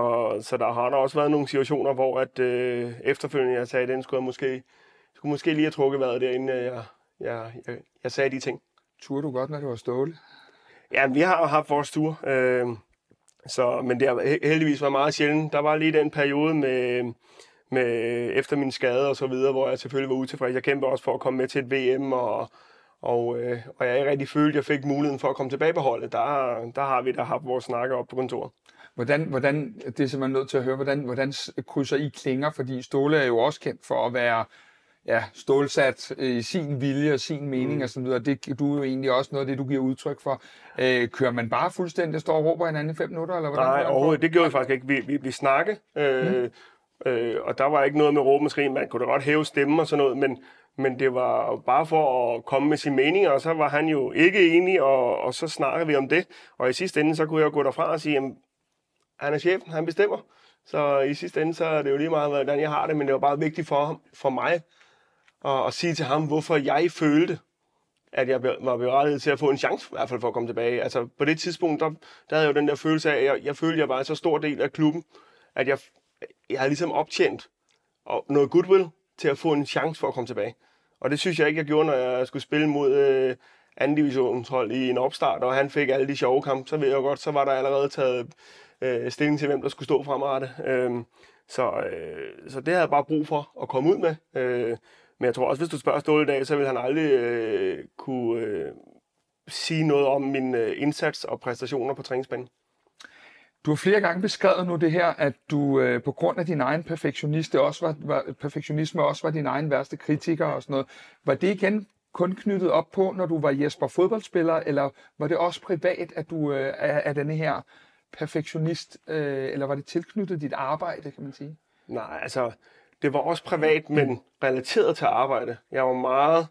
så der har der også været nogle situationer, hvor at, øh, efterfølgende jeg sagde, at den skulle jeg måske, skulle måske lige have trukket vejret derinde, jeg, jeg, jeg, jeg sagde de ting. Turde du godt, når det var ståle? Ja, vi har haft vores tur. Øh, så, men det har heldigvis været meget sjældent. Der var lige den periode med, med efter min skade og så videre, hvor jeg selvfølgelig var utilfreds. Jeg kæmpede også for at komme med til et VM, og, og, øh, og jeg ikke rigtig følte, at jeg fik muligheden for at komme tilbage på holdet. Der, der har vi da haft vores snakker op på kontoret. Hvordan, hvordan, det er simpelthen nødt til at høre, hvordan, hvordan krydser I klinger? Fordi Ståle er jo også kendt for at være ja, stålsat i øh, sin vilje og sin mening mm. og sådan videre. Det du er jo egentlig også noget af det, du giver udtryk for. Øh, kører man bare fuldstændig, står og råber hinanden i fem minutter? Eller hvordan Nej, overhovedet. Det gjorde vi faktisk ikke. Vi, vi, vi snakke, øh, mm. øh, og der var ikke noget med råb og. Man kunne da godt hæve stemmen og sådan noget, men, men det var bare for at komme med sin mening, og så var han jo ikke enig, og, og så snakkede vi om det. Og i sidste ende, så kunne jeg gå derfra og sige, at han er chefen, han bestemmer. Så i sidste ende, så er det jo lige meget, hvordan jeg har det, men det var bare vigtigt for, for mig og, og sige til ham, hvorfor jeg følte, at jeg var berettiget til at få en chance i hvert fald for at komme tilbage. Altså på det tidspunkt, der, der havde jeg jo den der følelse af, at jeg, jeg følte, at jeg var en så stor del af klubben, at jeg, jeg havde ligesom optjent og noget goodwill til at få en chance for at komme tilbage. Og det synes jeg ikke, jeg gjorde, når jeg skulle spille mod øh, anden divisionshold i en opstart, og han fik alle de sjove kampe, så ved jeg godt, så var der allerede taget øh, stilling til, hvem der skulle stå fremadrettet. Øh, så, øh, så det havde jeg bare brug for at komme ud med. Øh, men jeg tror også, hvis du spørger Ståle i dag, så vil han aldrig øh, kunne øh, sige noget om min øh, indsats og præstationer på træningsbanen. Du har flere gange beskrevet nu det her, at du øh, på grund af din egen perfektionisme også var, var, perfektionisme også var din egen værste kritiker og sådan noget. Var det igen kun knyttet op på, når du var Jesper fodboldspiller, eller var det også privat, at du øh, er, er denne her perfektionist, øh, eller var det tilknyttet dit arbejde, kan man sige? Nej, altså det var også privat, men relateret til arbejde. Jeg var meget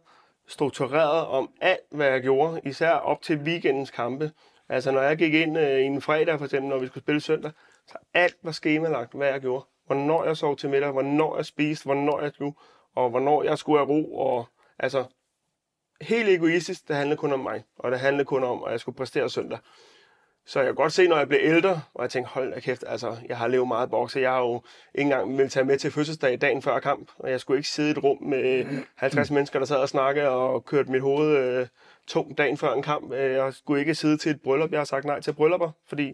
struktureret om alt, hvad jeg gjorde, især op til weekendens kampe. Altså når jeg gik ind øh, en fredag, for eksempel, når vi skulle spille søndag, så alt var skemalagt, hvad jeg gjorde. Hvornår jeg sov til middag, hvornår jeg spiste, hvornår jeg skulle, og hvornår jeg skulle have ro. Og, altså, helt egoistisk, det handlede kun om mig, og det handlede kun om, at jeg skulle præstere søndag. Så jeg kan godt se, når jeg bliver ældre, og jeg tænker, hold da kæft, altså, jeg har levet meget bokse. Jeg har jo ikke engang vil tage med til fødselsdag dagen før kamp, og jeg skulle ikke sidde i et rum med 50 mennesker, der sad og snakkede og kørte mit hoved øh, tungt dagen før en kamp. Øh, jeg skulle ikke sidde til et bryllup. Jeg har sagt nej til bryllupper, fordi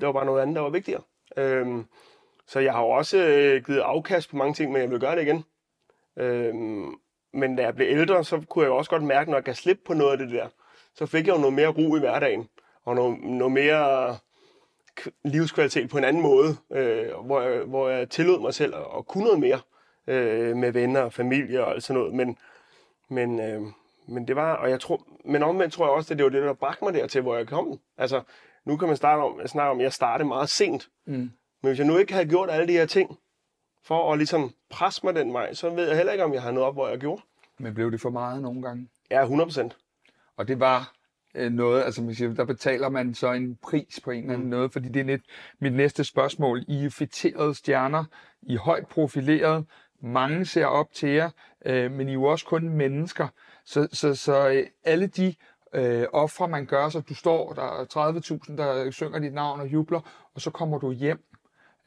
det var bare noget andet, der var vigtigere. Øhm, så jeg har jo også øh, givet afkast på mange ting, men jeg vil gøre det igen. Øhm, men da jeg blev ældre, så kunne jeg jo også godt mærke, når jeg gav slip på noget af det der, så fik jeg jo noget mere ro i hverdagen og noget, noget mere livskvalitet på en anden måde, øh, hvor, jeg, hvor jeg tillod mig selv at, at kunne noget mere øh, med venner og familie og alt sådan noget. Men, men, øh, men det var, og jeg tror, men omvendt tror jeg også, at det var det, der bragte mig dertil, hvor jeg kom. Altså, nu kan man starte om, snakke om, at jeg startede meget sent. Mm. Men hvis jeg nu ikke havde gjort alle de her ting, for at ligesom presse mig den vej, så ved jeg heller ikke, om jeg har noget op, hvor jeg gjorde. Men blev det for meget nogle gange? Ja, 100 procent. Og det var noget, altså man siger, der betaler man så en pris på en eller anden mm. noget, fordi det er lidt mit næste spørgsmål. I er fitterede stjerner, I er højt profileret, mange ser op til jer, øh, men I er jo også kun mennesker. Så, så, så øh, alle de øh, ofre, man gør, så du står, der er 30.000, der synger dit navn og jubler, og så kommer du hjem.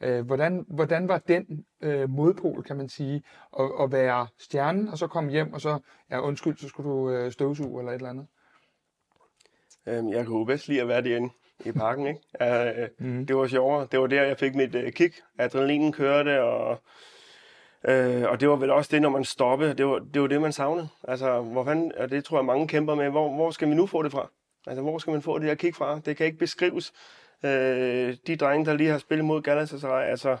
Øh, hvordan, hvordan var den øh, modpol, kan man sige, at, at være stjernen, og så komme hjem, og så, ja undskyld, så skulle du øh, støvsuge eller et eller andet? Øhm, jeg kunne bedst lide at være derinde i parken, ikke? Uh, mm. Det var sjovere. Det var der, jeg fik mit uh, kick. Adrenalinen kørte, og, uh, og det var vel også det, når man stoppede. Det var det, var det man savnede. Altså, hvor fanden, og det tror jeg, mange kæmper med. Hvor, hvor skal vi nu få det fra? Altså, hvor skal man få det her kick fra? Det kan ikke beskrives. Uh, de drenge, der lige har spillet mod Galatasaray, altså,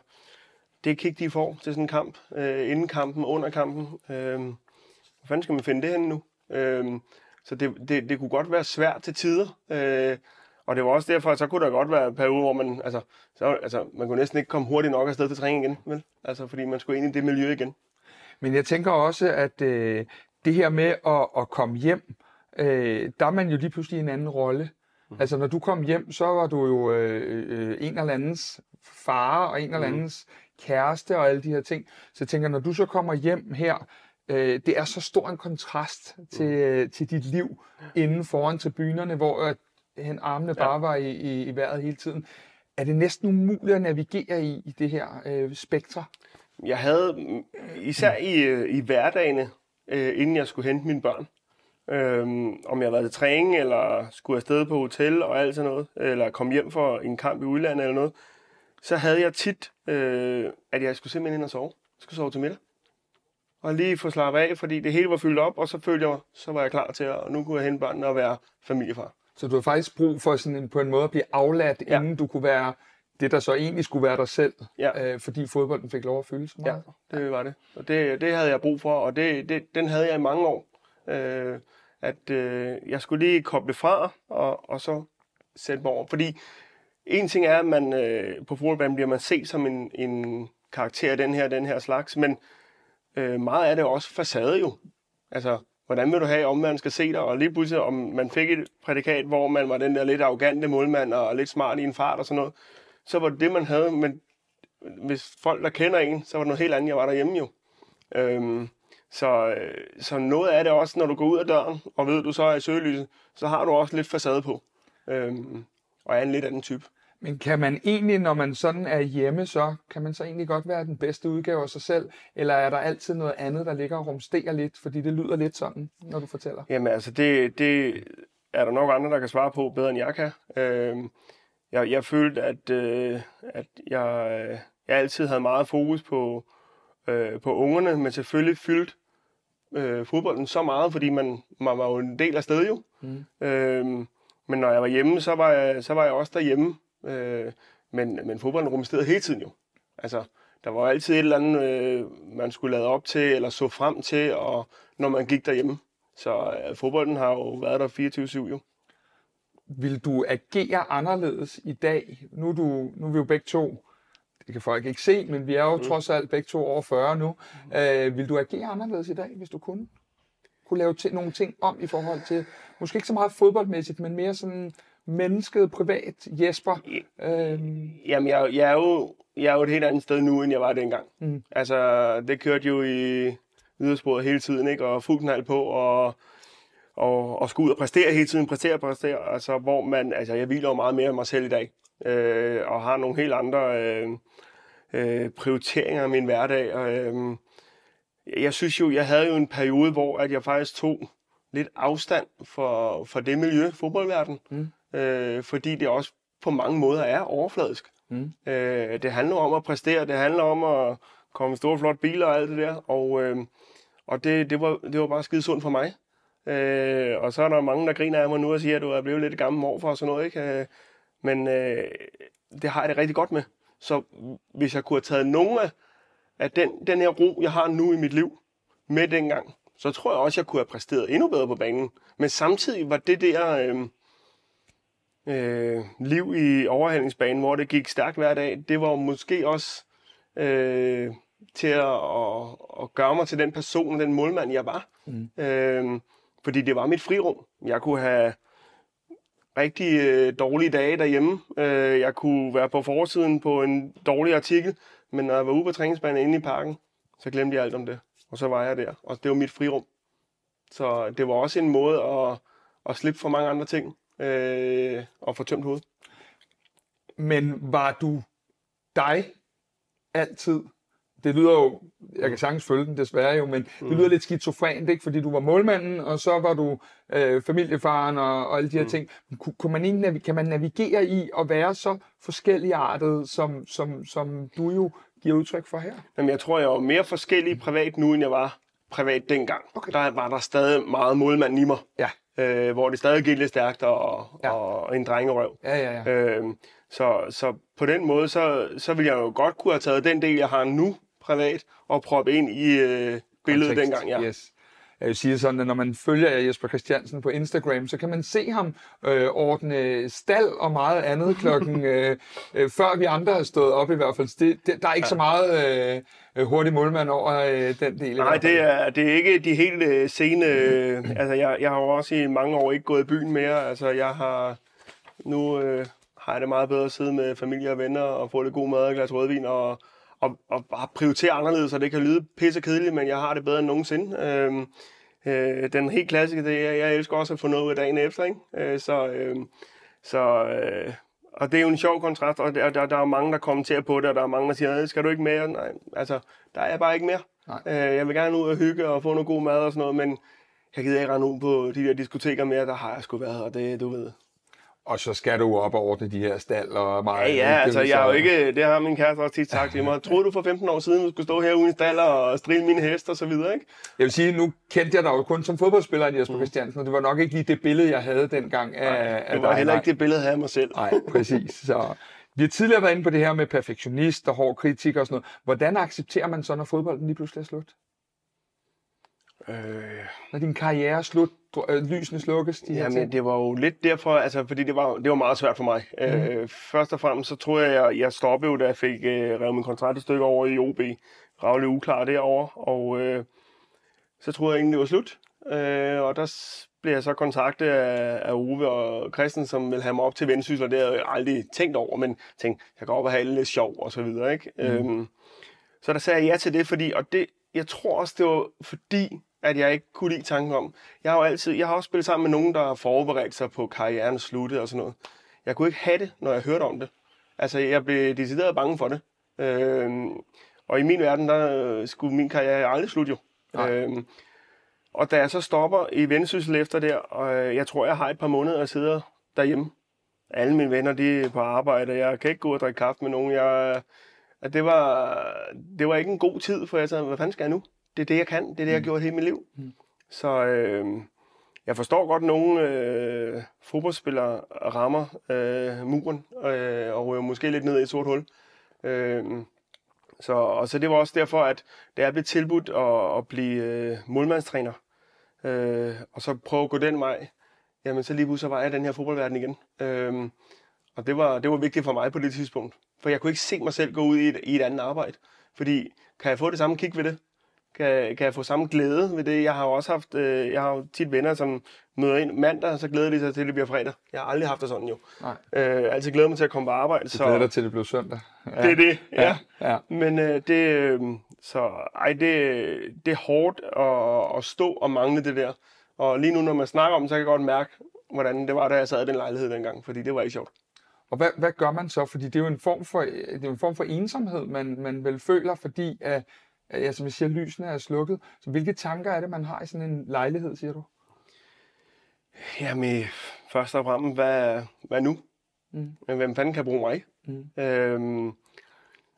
det kick, de får til sådan en kamp, uh, inden kampen, under kampen. Uh, hvor fanden skal man finde det hen nu? Uh, så det, det, det kunne godt være svært til tider. Øh, og det var også derfor, at så kunne der godt være periode, hvor man, altså, så, altså, man kunne næsten ikke komme hurtigt nok afsted til træning igen, vel? Altså, fordi man skulle ind i det miljø igen. Men jeg tænker også, at øh, det her med at, at komme hjem, øh, der er man jo lige pludselig i en anden rolle. Mm. Altså, når du kom hjem, så var du jo øh, øh, en eller andens far og en eller mhm. andens mm. kæreste og alle de her ting. Så jeg tænker, når du så kommer hjem her, øh, det er så stor en kontrast til, mm. øh, til dit liv inden foran tribunerne, hvor øh, hen armene ja. bare var i, i, i vejret hele tiden. Er det næsten umuligt at navigere i, i det her øh, spektre? Jeg havde, især i, øh, i hverdagene, øh, inden jeg skulle hente mine børn, øh, om jeg var til træning, eller skulle afsted på hotel og alt sådan noget, eller komme hjem for en kamp i udlandet eller noget, så havde jeg tit, øh, at jeg skulle simpelthen ind og sove. Jeg skulle sove til middag og lige få slappet af, fordi det hele var fyldt op, og så følte jeg, så var jeg klar til at, og nu kunne jeg hente børnene og være familiefar. Så du har faktisk brug for sådan en, på en måde at blive afladt, ja. inden du kunne være det, der så egentlig skulle være dig selv, ja. øh, fordi fodbolden fik lov at fylde så meget? Ja, det var det. Og det, det havde jeg brug for, og det, det, den havde jeg i mange år. Øh, at øh, jeg skulle lige koble fra, og, og så sætte mig over. Fordi en ting er, at man øh, på fodboldbanen bliver man set som en, en karakter af den her, den her slags, men øh, meget af det er også facade jo. Altså, hvordan vil du have, at omverdenen skal se dig? Og lige pludselig, om man fik et prædikat, hvor man var den der lidt arrogante målmand og lidt smart i en fart og sådan noget, så var det det, man havde. Men hvis folk, der kender en, så var det noget helt andet, jeg var derhjemme jo. Øhm, så, øh, så noget af det også, når du går ud af døren, og ved, du så er i søgelyset, så har du også lidt facade på. Øhm, og er en lidt anden type. Men kan man egentlig, når man sådan er hjemme, så kan man så egentlig godt være den bedste udgave af sig selv? Eller er der altid noget andet, der ligger og rumsterer lidt? Fordi det lyder lidt sådan, når du fortæller. Jamen altså, det, det er der nok andre, der kan svare på bedre, end jeg kan. Øh, jeg, jeg følte, at, øh, at jeg, jeg altid havde meget fokus på, øh, på ungerne, men selvfølgelig fyldt øh, fodbolden så meget, fordi man, man var jo en del af stedet jo. Mm. Øh, men når jeg var hjemme, så var jeg, så var jeg også derhjemme Øh, men, men fodbolden rumsterede hele tiden jo. Altså, der var altid et eller andet, øh, man skulle lade op til, eller så frem til, og når man gik derhjemme. Så øh, fodbolden har jo været der 24-7 jo. Vil du agere anderledes i dag? Nu er, du, nu er vi jo begge to, det kan folk ikke se, men vi er jo mm. trods alt begge to over 40 nu. Øh, vil du agere anderledes i dag, hvis du kunne? Kunne lave t- nogle ting om i forhold til, måske ikke så meget fodboldmæssigt, men mere sådan mennesket privat, Jesper? Øhm. Jamen, jeg, jeg, er jo, jeg er jo et helt andet sted nu, end jeg var dengang. Mm. Altså, det kørte jo i ydersporet hele tiden, ikke? Og fuld på, og, og, og skulle ud og præstere hele tiden, præstere, præstere. Altså, hvor man, altså, jeg hviler jo meget mere af mig selv i dag, øh, og har nogle helt andre øh, øh, prioriteringer af min hverdag. Og, øh, jeg synes jo, jeg havde jo en periode, hvor at jeg faktisk tog lidt afstand for, for det miljø, fodboldverden. Mm øh, fordi det også på mange måder er overfladisk. Mm. Øh, det handler om at præstere, det handler om at komme store, flotte biler og alt det der, og, øh, og det, det, var, det var bare skide sundt for mig. Øh, og så er der mange, der griner af mig nu og siger, at du er blevet lidt gammel morfar og sådan noget, ikke? Øh, men øh, det har jeg det rigtig godt med. Så hvis jeg kunne have taget nogle af, af den, den her ro, jeg har nu i mit liv, med dengang, så tror jeg også, jeg kunne have præsteret endnu bedre på banen. Men samtidig var det der... Øh, øh, liv i overhældingsbanen, hvor det gik stærkt hver dag, det var måske også øh, til at, at, at gøre mig til den person, den målmand, jeg var. Mm. Øh, fordi det var mit frirum. Jeg kunne have rigtig øh, dårlige dage derhjemme. Øh, jeg kunne være på forsiden på en dårlig artikel, men når jeg var ude på træningsbanen inde i parken, så glemte jeg alt om det. Og så var jeg der, og det var mit frirum. Så det var også en måde at, at slippe for mange andre ting øh, og få tømt hovedet. Men var du dig altid? Det lyder jo, jeg kan sagtens følge den desværre jo, men det lyder lidt skizofrent, ikke? Fordi du var målmanden, og så var du øh, familiefaren og, og alle de her mm. ting. Kun, kunne man ikke, kan man navigere i at være så forskelligartet, som, som, som du jo giver udtryk for her? Jamen, jeg tror, jeg er mere forskellig privat nu, end jeg var privat dengang. Okay. Der var der stadig meget målmand i mig. Ja. Øh, hvor det stadig gik lidt stærkt og, ja. og en drengerøv. Ja, ja, ja. Øh, så, så på den måde, så, så vil jeg jo godt kunne have taget den del, jeg har nu privat, og proppe ind i øh, billedet Kontekst. dengang. Ja. Yes. Jeg vil sige sådan, at når man følger Jesper Christiansen på Instagram, så kan man se ham øh, ordne stald og meget andet klokken, øh, øh, før vi andre har stået op i hvert fald. Det, det, der er ikke ja. så meget øh, hurtig målmand over øh, den del. Nej, det er, det er ikke de helt øh, sene... Øh, altså, jeg, jeg har jo også i mange år ikke gået i byen mere. Altså, jeg har... Nu øh, har jeg det meget bedre at sidde med familie og venner og få lidt god mad og glas rødvin og og, og bare prioritere anderledes, så det kan lyde pisse kedeligt, men jeg har det bedre end nogensinde. Øhm, øh, den helt klassiske, det er, jeg elsker også at få noget ud af dagen efter, ikke? Øh, så, øh, så øh, og det er jo en sjov kontrast, og der, der, der er mange, der kommenterer på det, og der er mange, der siger, skal du ikke mere? Nej, altså, der er jeg bare ikke mere. Nej. Øh, jeg vil gerne ud og hygge og få noget god mad og sådan noget, men jeg gider ikke rende ud på de der diskoteker mere, der har jeg sgu været, og det, du ved, og så skal du op og ordne de her stald og meget. Ja, ja, altså jeg er jo ikke, det har min kæreste også tit sagt til mig. Troede du for 15 år siden, du skulle stå her uden stald og strille mine heste og så videre, ikke? Jeg vil sige, nu kendte jeg dig jo kun som fodboldspiller, Jesper mm. Christiansen, og det var nok ikke lige det billede, jeg havde dengang af, Nej, det var af dig. heller ikke det billede af mig selv. Nej, præcis. Så vi har tidligere været inde på det her med perfektionist og hård kritik og sådan noget. Hvordan accepterer man så, når fodbolden lige pludselig er slut? Øh... Når din karriere er slut, øh, lysene slukkes? De Jamen, her det var jo lidt derfor, altså, fordi det var, det var meget svært for mig. Mm. Øh, først og fremmest, så tror jeg, jeg, jeg stoppede jo, da jeg fik øh, revet min kontrakt et stykke over i OB. Ravlig uklar derovre, og øh, så troede jeg egentlig, det var slut. Øh, og der blev jeg så kontaktet af, af Ove og Christen, som ville have mig op til vendsyssel, og det havde jeg aldrig tænkt over, men tænkte, jeg går op og have lidt sjov og så videre. Ikke? Mm. Øhm, så der sagde jeg ja til det, fordi, og det, jeg tror også, det var fordi, at jeg ikke kunne lide tanken om. Jeg har jo altid, jeg har også spillet sammen med nogen, der har forberedt sig på karrieren slutte og sådan noget. Jeg kunne ikke have det, når jeg hørte om det. Altså, jeg blev decideret bange for det. Øhm, og i min verden, der skulle min karriere aldrig slutte jo. Øhm, og da jeg så stopper i vendsyssel efter der, og jeg tror, jeg har et par måneder at sidde derhjemme. Alle mine venner, de er på arbejde, jeg kan ikke gå og drikke kaffe med nogen. Jeg, at det, var, det var ikke en god tid, for jeg sagde, hvad fanden skal jeg nu? Det er det, jeg kan. Det er det, jeg har mm. gjort hele mit liv. Mm. Så øh, jeg forstår godt, at nogle øh, fodboldspillere rammer øh, muren øh, og ryger måske lidt ned i et sort hul. Øh, så, og så det var også derfor, at det er blevet tilbudt at, at blive øh, målmandstræner, øh, og så prøve at gå den vej, jamen så lige pludselig var jeg den her fodboldverden igen. Øh, og det var, det var vigtigt for mig på det tidspunkt. For jeg kunne ikke se mig selv gå ud i et, i et andet arbejde. Fordi kan jeg få det samme kig ved det, kan, kan jeg få samme glæde ved det. Jeg har jo også haft, øh, jeg har jo tit venner, som møder ind mandag, så glæder de sig til, at det bliver fredag. Jeg har aldrig haft det sådan jo. Nej. Øh, altid glæder mig til at komme på arbejde. Du glæder dig til, at det bliver søndag. Ja. Det er det, ja. ja. ja. Men øh, det, øh, så, ej, det, det er hårdt at, at stå og mangle det der. Og lige nu, når man snakker om det, så kan jeg godt mærke, hvordan det var, da jeg sad i den lejlighed dengang, fordi det var ikke sjovt. Og hvad, hvad gør man så? Fordi det er jo en form for, det er en form for ensomhed, man, man vel føler, fordi at ja, som jeg siger, lysene er slukket. Så hvilke tanker er det, man har i sådan en lejlighed, siger du? Jamen, først og fremmest, hvad, hvad nu? Mm. Hvem fanden kan bruge mig? Mm. Øhm,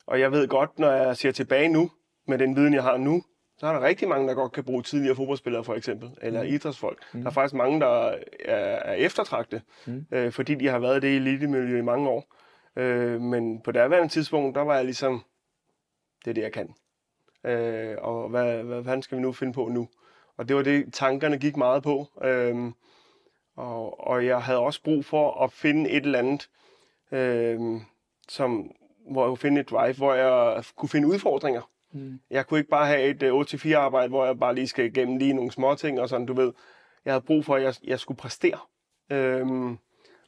og jeg ved godt, når jeg ser tilbage nu, med den viden, jeg har nu, så er der rigtig mange, der godt kan bruge tidligere fodboldspillere, for eksempel, eller mm. idrætsfolk. Mm. Der er faktisk mange, der er, er eftertragte, mm. øh, fordi de har været det i elitemiljø i mange år. Øh, men på det tidspunkt, der var jeg ligesom, det er det, jeg kan øh, og hvad, hvad, hvad skal vi nu finde på nu? Og det var det, tankerne gik meget på. Øh, Og, og jeg havde også brug for at finde et eller andet, øh, som, hvor jeg kunne finde et drive, hvor jeg kunne finde udfordringer. Mm. Jeg kunne ikke bare have et uh, 8-4 arbejde, hvor jeg bare lige skal igennem lige nogle små ting og sådan, du ved. Jeg havde brug for, at jeg, jeg skulle præstere. Øhm,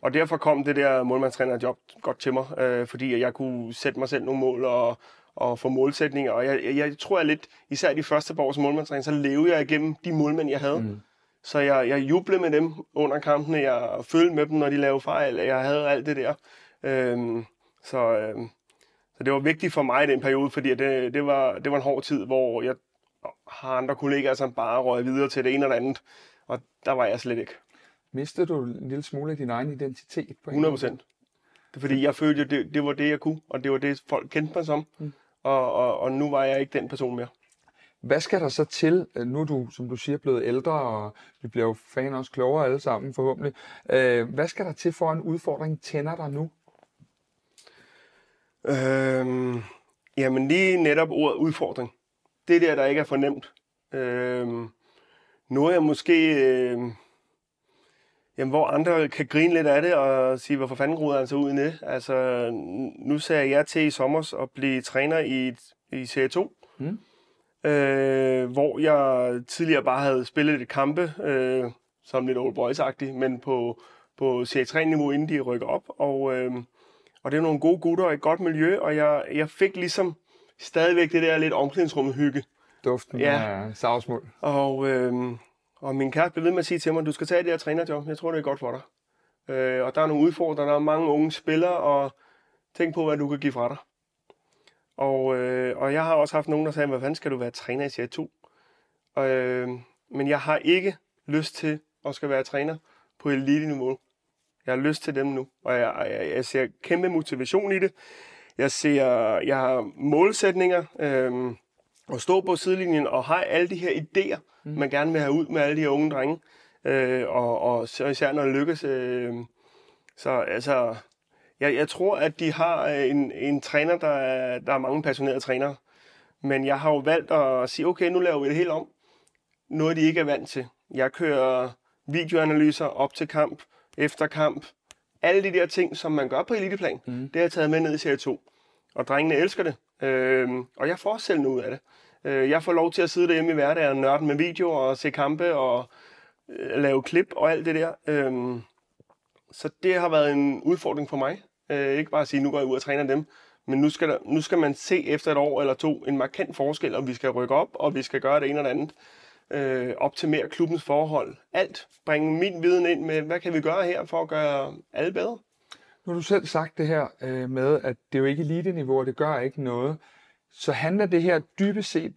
og derfor kom det der målmandstrænerjob godt til mig, øh, fordi jeg kunne sætte mig selv nogle mål og, og få målsætninger. Og jeg, jeg, jeg tror, jeg lidt, især de første par år som målmandstræner, så levede jeg igennem de målmænd, jeg havde. Mm. Så jeg, jeg jublede med dem under kampene, jeg følte med dem, når de lavede fejl, jeg havde alt det der. Øhm, så, øhm, så det var vigtigt for mig i den periode, fordi det, det, var, det var en hård tid, hvor jeg har andre kollegaer, som bare røg videre til det ene eller andet. Og der var jeg slet ikke. Mistede du en lille smule af din egen identitet? På 100 procent. Det er fordi, jeg følte, det, det var det, jeg kunne, og det var det, folk kendte mig som. Mm. Og, og, og nu var jeg ikke den person mere. Hvad skal der så til? Nu er du, som du siger, blevet ældre, og vi bliver jo fan også klogere alle sammen forhåbentlig. Øh, hvad skal der til for en udfordring tænder dig nu? Øhm, jamen lige netop ordet udfordring. Det der, der ikke er fornemt. Øhm, er jeg måske... Øh, jamen, hvor andre kan grine lidt af det og sige, hvorfor fanden gruer han så ud i det? Altså, nu sagde jeg til i sommer at blive træner i, i Serie 2. Mm. Øh, hvor jeg tidligere bare havde spillet et kampe, øh, som lidt old boys men på, på Serie 3-niveau, inden de rykker op. Og, øh, og det er nogle gode gutter og et godt miljø, og jeg, jeg fik ligesom stadigvæk det der lidt omklædningsrummet hygge. Duften ja. af savsmål. Og, øh, og min kæreste blev ved med at sige til mig, du skal tage det her trænerjob, jeg tror, det er godt for dig. Øh, og der er nogle udfordringer, der er mange unge spillere, og tænk på, hvad du kan give fra dig. Og, øh, og jeg har også haft nogen, der sagde, hvad fanden skal du være træner i Serie 2? Øh, men jeg har ikke lyst til at skal være træner på elite-niveau. Jeg har lyst til dem nu, og jeg, jeg, jeg ser kæmpe motivation i det. Jeg ser, jeg har målsætninger, øh, at stå på sidelinjen og have alle de her idéer, mm. man gerne vil have ud med alle de her unge drenge. Øh, og, og så især når det lykkes. Øh, så altså, jeg, jeg tror, at de har en, en træner, der er, der er mange passionerede trænere. Men jeg har jo valgt at sige, okay, nu laver vi det helt om. Noget, de ikke er vant til. Jeg kører videoanalyser op til kamp, efter kamp. Alle de der ting, som man gør på eliteplan, mm. det har jeg taget med ned i serie 2. Og drengene elsker det. Øh, og jeg får selv noget af det. Øh, jeg får lov til at sidde derhjemme i hverdagen og nørde med videoer og se kampe og øh, lave klip og alt det der. Øh, så det har været en udfordring for mig. Øh, ikke bare at sige, nu går jeg ud og træner dem, men nu skal, der, nu skal man se efter et år eller to en markant forskel, om vi skal rykke op, og vi skal gøre det ene eller andet. Øh, optimere klubbens forhold. Alt. Bringe min viden ind med, hvad kan vi gøre her for at gøre alle bedre? Nu har du selv sagt det her øh, med, at det er jo ikke elite-niveau, og det gør ikke noget. Så handler det her dybest set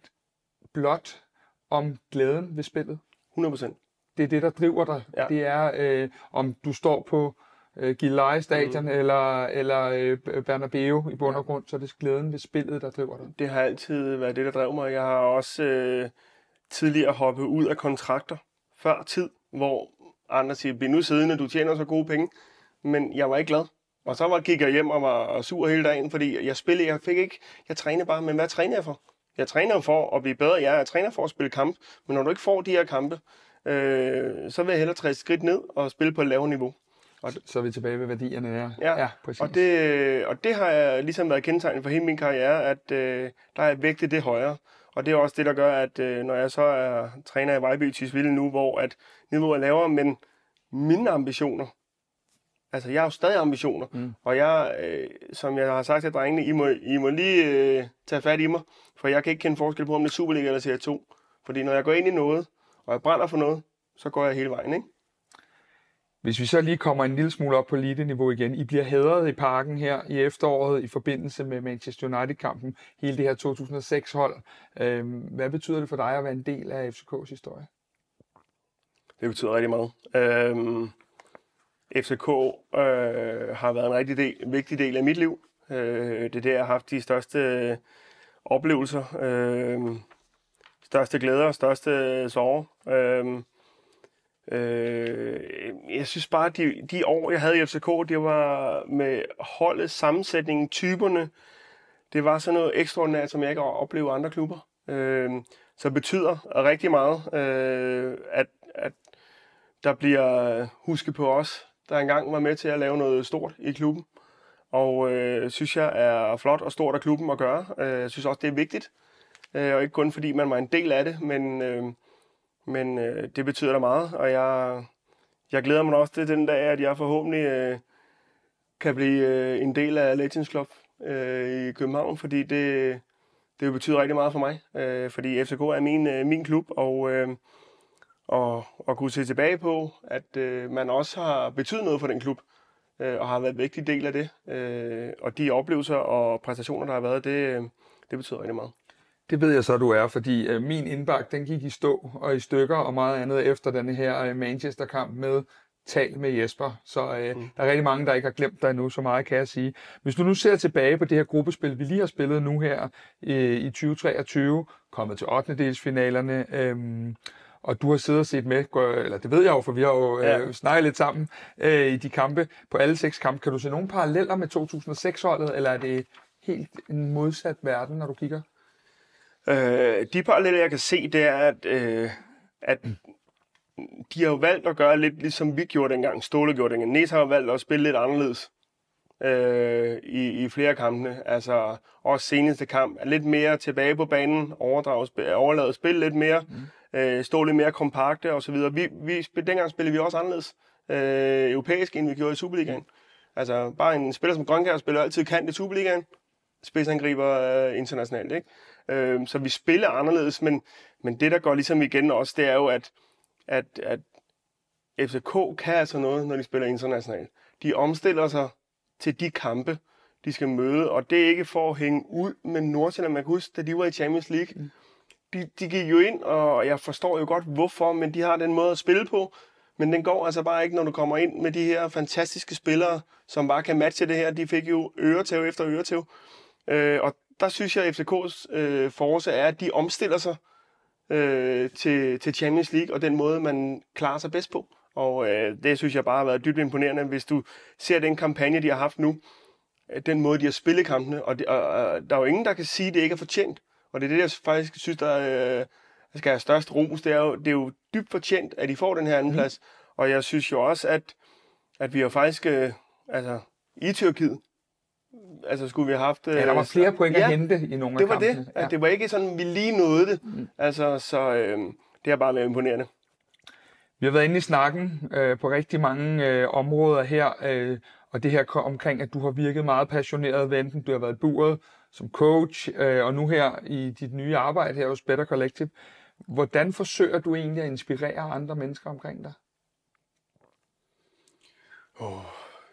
blot om glæden ved spillet? 100 procent. Det er det, der driver dig. Ja. Det er, øh, om du står på øh, Gilleleje Stadion mm. eller, eller øh, Bernabeu i bund og grund, så er det glæden ved spillet, der driver dig. Det har altid været det, der drev mig. Jeg har også øh, tidligere hoppet ud af kontrakter før tid, hvor andre siger, bliv nu siddende, du tjener så gode penge. Men jeg var ikke glad. Og så var, gik jeg hjem og var sur hele dagen, fordi jeg spillede, jeg fik ikke, jeg trænede bare, men hvad træner jeg for? Jeg træner for at blive bedre, ja, jeg træner for at spille kamp, men når du ikke får de her kampe, øh, så vil jeg hellere træde skridt ned og spille på et lavere niveau. Og, så er vi tilbage ved værdierne, ja. Ja, ja præcis. Og det, og det har jeg ligesom været kendetegnet for hele min karriere, at øh, der er vægtet det højere. Og det er også det, der gør, at øh, når jeg så er træner i Vejby Tisvilde nu, hvor at niveauet er lavere, men mine ambitioner, altså jeg har jo stadig ambitioner, mm. og jeg, øh, som jeg har sagt til drengene, I må, I må lige øh, tage fat i mig, for jeg kan ikke kende forskel på, om det er Superliga eller Serie 2. Fordi når jeg går ind i noget, og jeg brænder for noget, så går jeg hele vejen, ikke? Hvis vi så lige kommer en lille smule op på elite-niveau igen. I bliver hædret i parken her i efteråret i forbindelse med Manchester United-kampen. Hele det her 2006-hold. Øhm, hvad betyder det for dig at være en del af FCK's historie? Det betyder rigtig meget. Øhm, FCK øh, har været en rigtig del, vigtig del af mit liv. Øh, det er der, jeg har haft de største øh, oplevelser, øh, største glæder og største øh, sorger. Øh, øh, jeg synes bare, at de, de år, jeg havde i FCK, det var med holdet, sammensætningen, typerne. Det var sådan noget ekstraordinært, som jeg ikke har oplevet andre klubber. Øh, så det betyder rigtig meget, øh, at, at der bliver øh, husket på os, der engang var med til at lave noget stort i klubben. Og øh, synes jeg er flot og stort af klubben at gøre. Øh, jeg synes også, det er vigtigt. Øh, og ikke kun fordi man var en del af det, men, øh, men øh, det betyder da meget. Og jeg, jeg glæder mig også til den dag, at jeg forhåbentlig øh, kan blive øh, en del af Legends Club øh, i København, fordi det, det betyder rigtig meget for mig. Øh, fordi FCK er min, øh, min klub, og, øh, og, og kunne se tilbage på, at øh, man også har betydet noget for den klub, øh, og har været en vigtig del af det. Øh, og de oplevelser og præstationer, der har været, det, det betyder rigtig meget. Det ved jeg så, du er, fordi øh, min indbakke, den gik i stå og i stykker og meget andet efter den her øh, Manchester-kamp med tal med Jesper. Så øh, mm. der er rigtig mange, der ikke har glemt dig endnu, så meget kan jeg sige. Hvis du nu ser tilbage på det her gruppespil, vi lige har spillet nu her øh, i 2023, kommet til 8. delsfinalerne, øh, og du har siddet og set med, eller det ved jeg jo, for vi har jo øh, ja. snakket lidt sammen øh, i de kampe, på alle seks kampe. Kan du se nogle paralleller med 2006-holdet, eller er det helt en modsat verden, når du kigger? Øh, de paralleller, jeg kan se, det er, at, øh, at de har jo valgt at gøre lidt ligesom vi gjorde dengang, Ståle gjorde dengang. Næs har jo valgt at spille lidt anderledes øh, i, i flere kampene. Altså også seneste kamp er lidt mere tilbage på banen, overladet spil lidt mere, mm øh, stå lidt mere kompakte osv. Vi, vi, dengang spillede vi også anderledes øh, europæisk, end vi gjorde i Superligaen. Altså bare en spiller som Grønkær spiller altid kant i Superligaen, spidsangriber øh, internationalt. Ikke? Øh, så vi spiller anderledes, men, men det, der går ligesom igen også, det er jo, at, at, at FCK kan altså noget, når de spiller internationalt. De omstiller sig til de kampe, de skal møde, og det er ikke for at hænge ud med Nordsjælland. Man kan huske, da de var i Champions League, mm de, de gik jo ind, og jeg forstår jo godt, hvorfor, men de har den måde at spille på, men den går altså bare ikke, når du kommer ind med de her fantastiske spillere, som bare kan matche det her. De fik jo øretæv efter øretæv. Øh, og der synes jeg, at FCK's øh, force er, at de omstiller sig øh, til, til Champions League, og den måde, man klarer sig bedst på. Og øh, det synes jeg bare har været dybt imponerende, hvis du ser den kampagne, de har haft nu, øh, den måde, de har spillet kampene, og, de, og, og der er jo ingen, der kan sige, at det ikke er fortjent. Og det er det, jeg faktisk synes, der øh, skal have størst ros. Det er, jo, det er jo dybt fortjent, at de får den her anden mm. plads. Og jeg synes jo også, at, at vi har faktisk, øh, altså i Tyrkiet, altså skulle vi have haft... Ja, der var flere point ja, at hente i nogle det af kampene. det. Ja. Det var ikke sådan, vi lige nåede det. Mm. Altså, så øh, det har bare været imponerende. Vi har været inde i snakken øh, på rigtig mange øh, områder her, øh, og det her omkring, at du har virket meget passioneret, ved enten du har været buret som coach, øh, og nu her i dit nye arbejde her hos Better Collective. Hvordan forsøger du egentlig at inspirere andre mennesker omkring dig? Oh,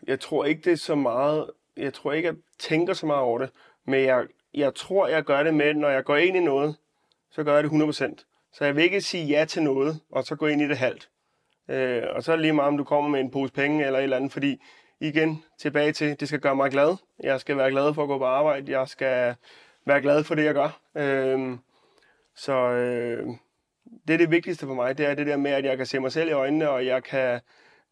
jeg tror ikke, det er så meget jeg tror ikke, jeg tænker så meget over det, men jeg, jeg tror, jeg gør det med, når jeg går ind i noget, så gør jeg det 100%. Så jeg vil ikke sige ja til noget, og så gå ind i det halvt. Øh, og så er det lige meget, om du kommer med en pose penge eller et eller andet, fordi igen, tilbage til, det skal gøre mig glad. Jeg skal være glad for at gå på arbejde. Jeg skal være glad for det, jeg gør. Øhm, så øh, det er det vigtigste for mig, det er det der med, at jeg kan se mig selv i øjnene, og jeg kan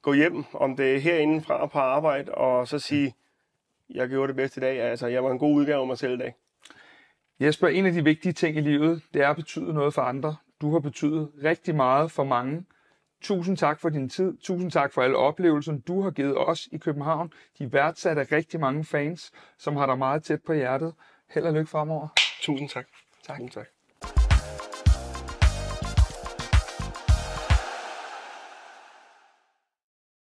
gå hjem, om det er herinde fra på arbejde, og så sige, jeg gjorde det bedste i dag. Altså, jeg var en god udgave af mig selv i dag. Jesper, en af de vigtige ting i livet, det er at betyde noget for andre. Du har betydet rigtig meget for mange. Tusind tak for din tid. Tusind tak for alle oplevelser, du har givet os i København. De værdsat af rigtig mange fans, som har dig meget tæt på hjertet. Held og lykke fremover. Tusind tak. Tak. Tusind tak.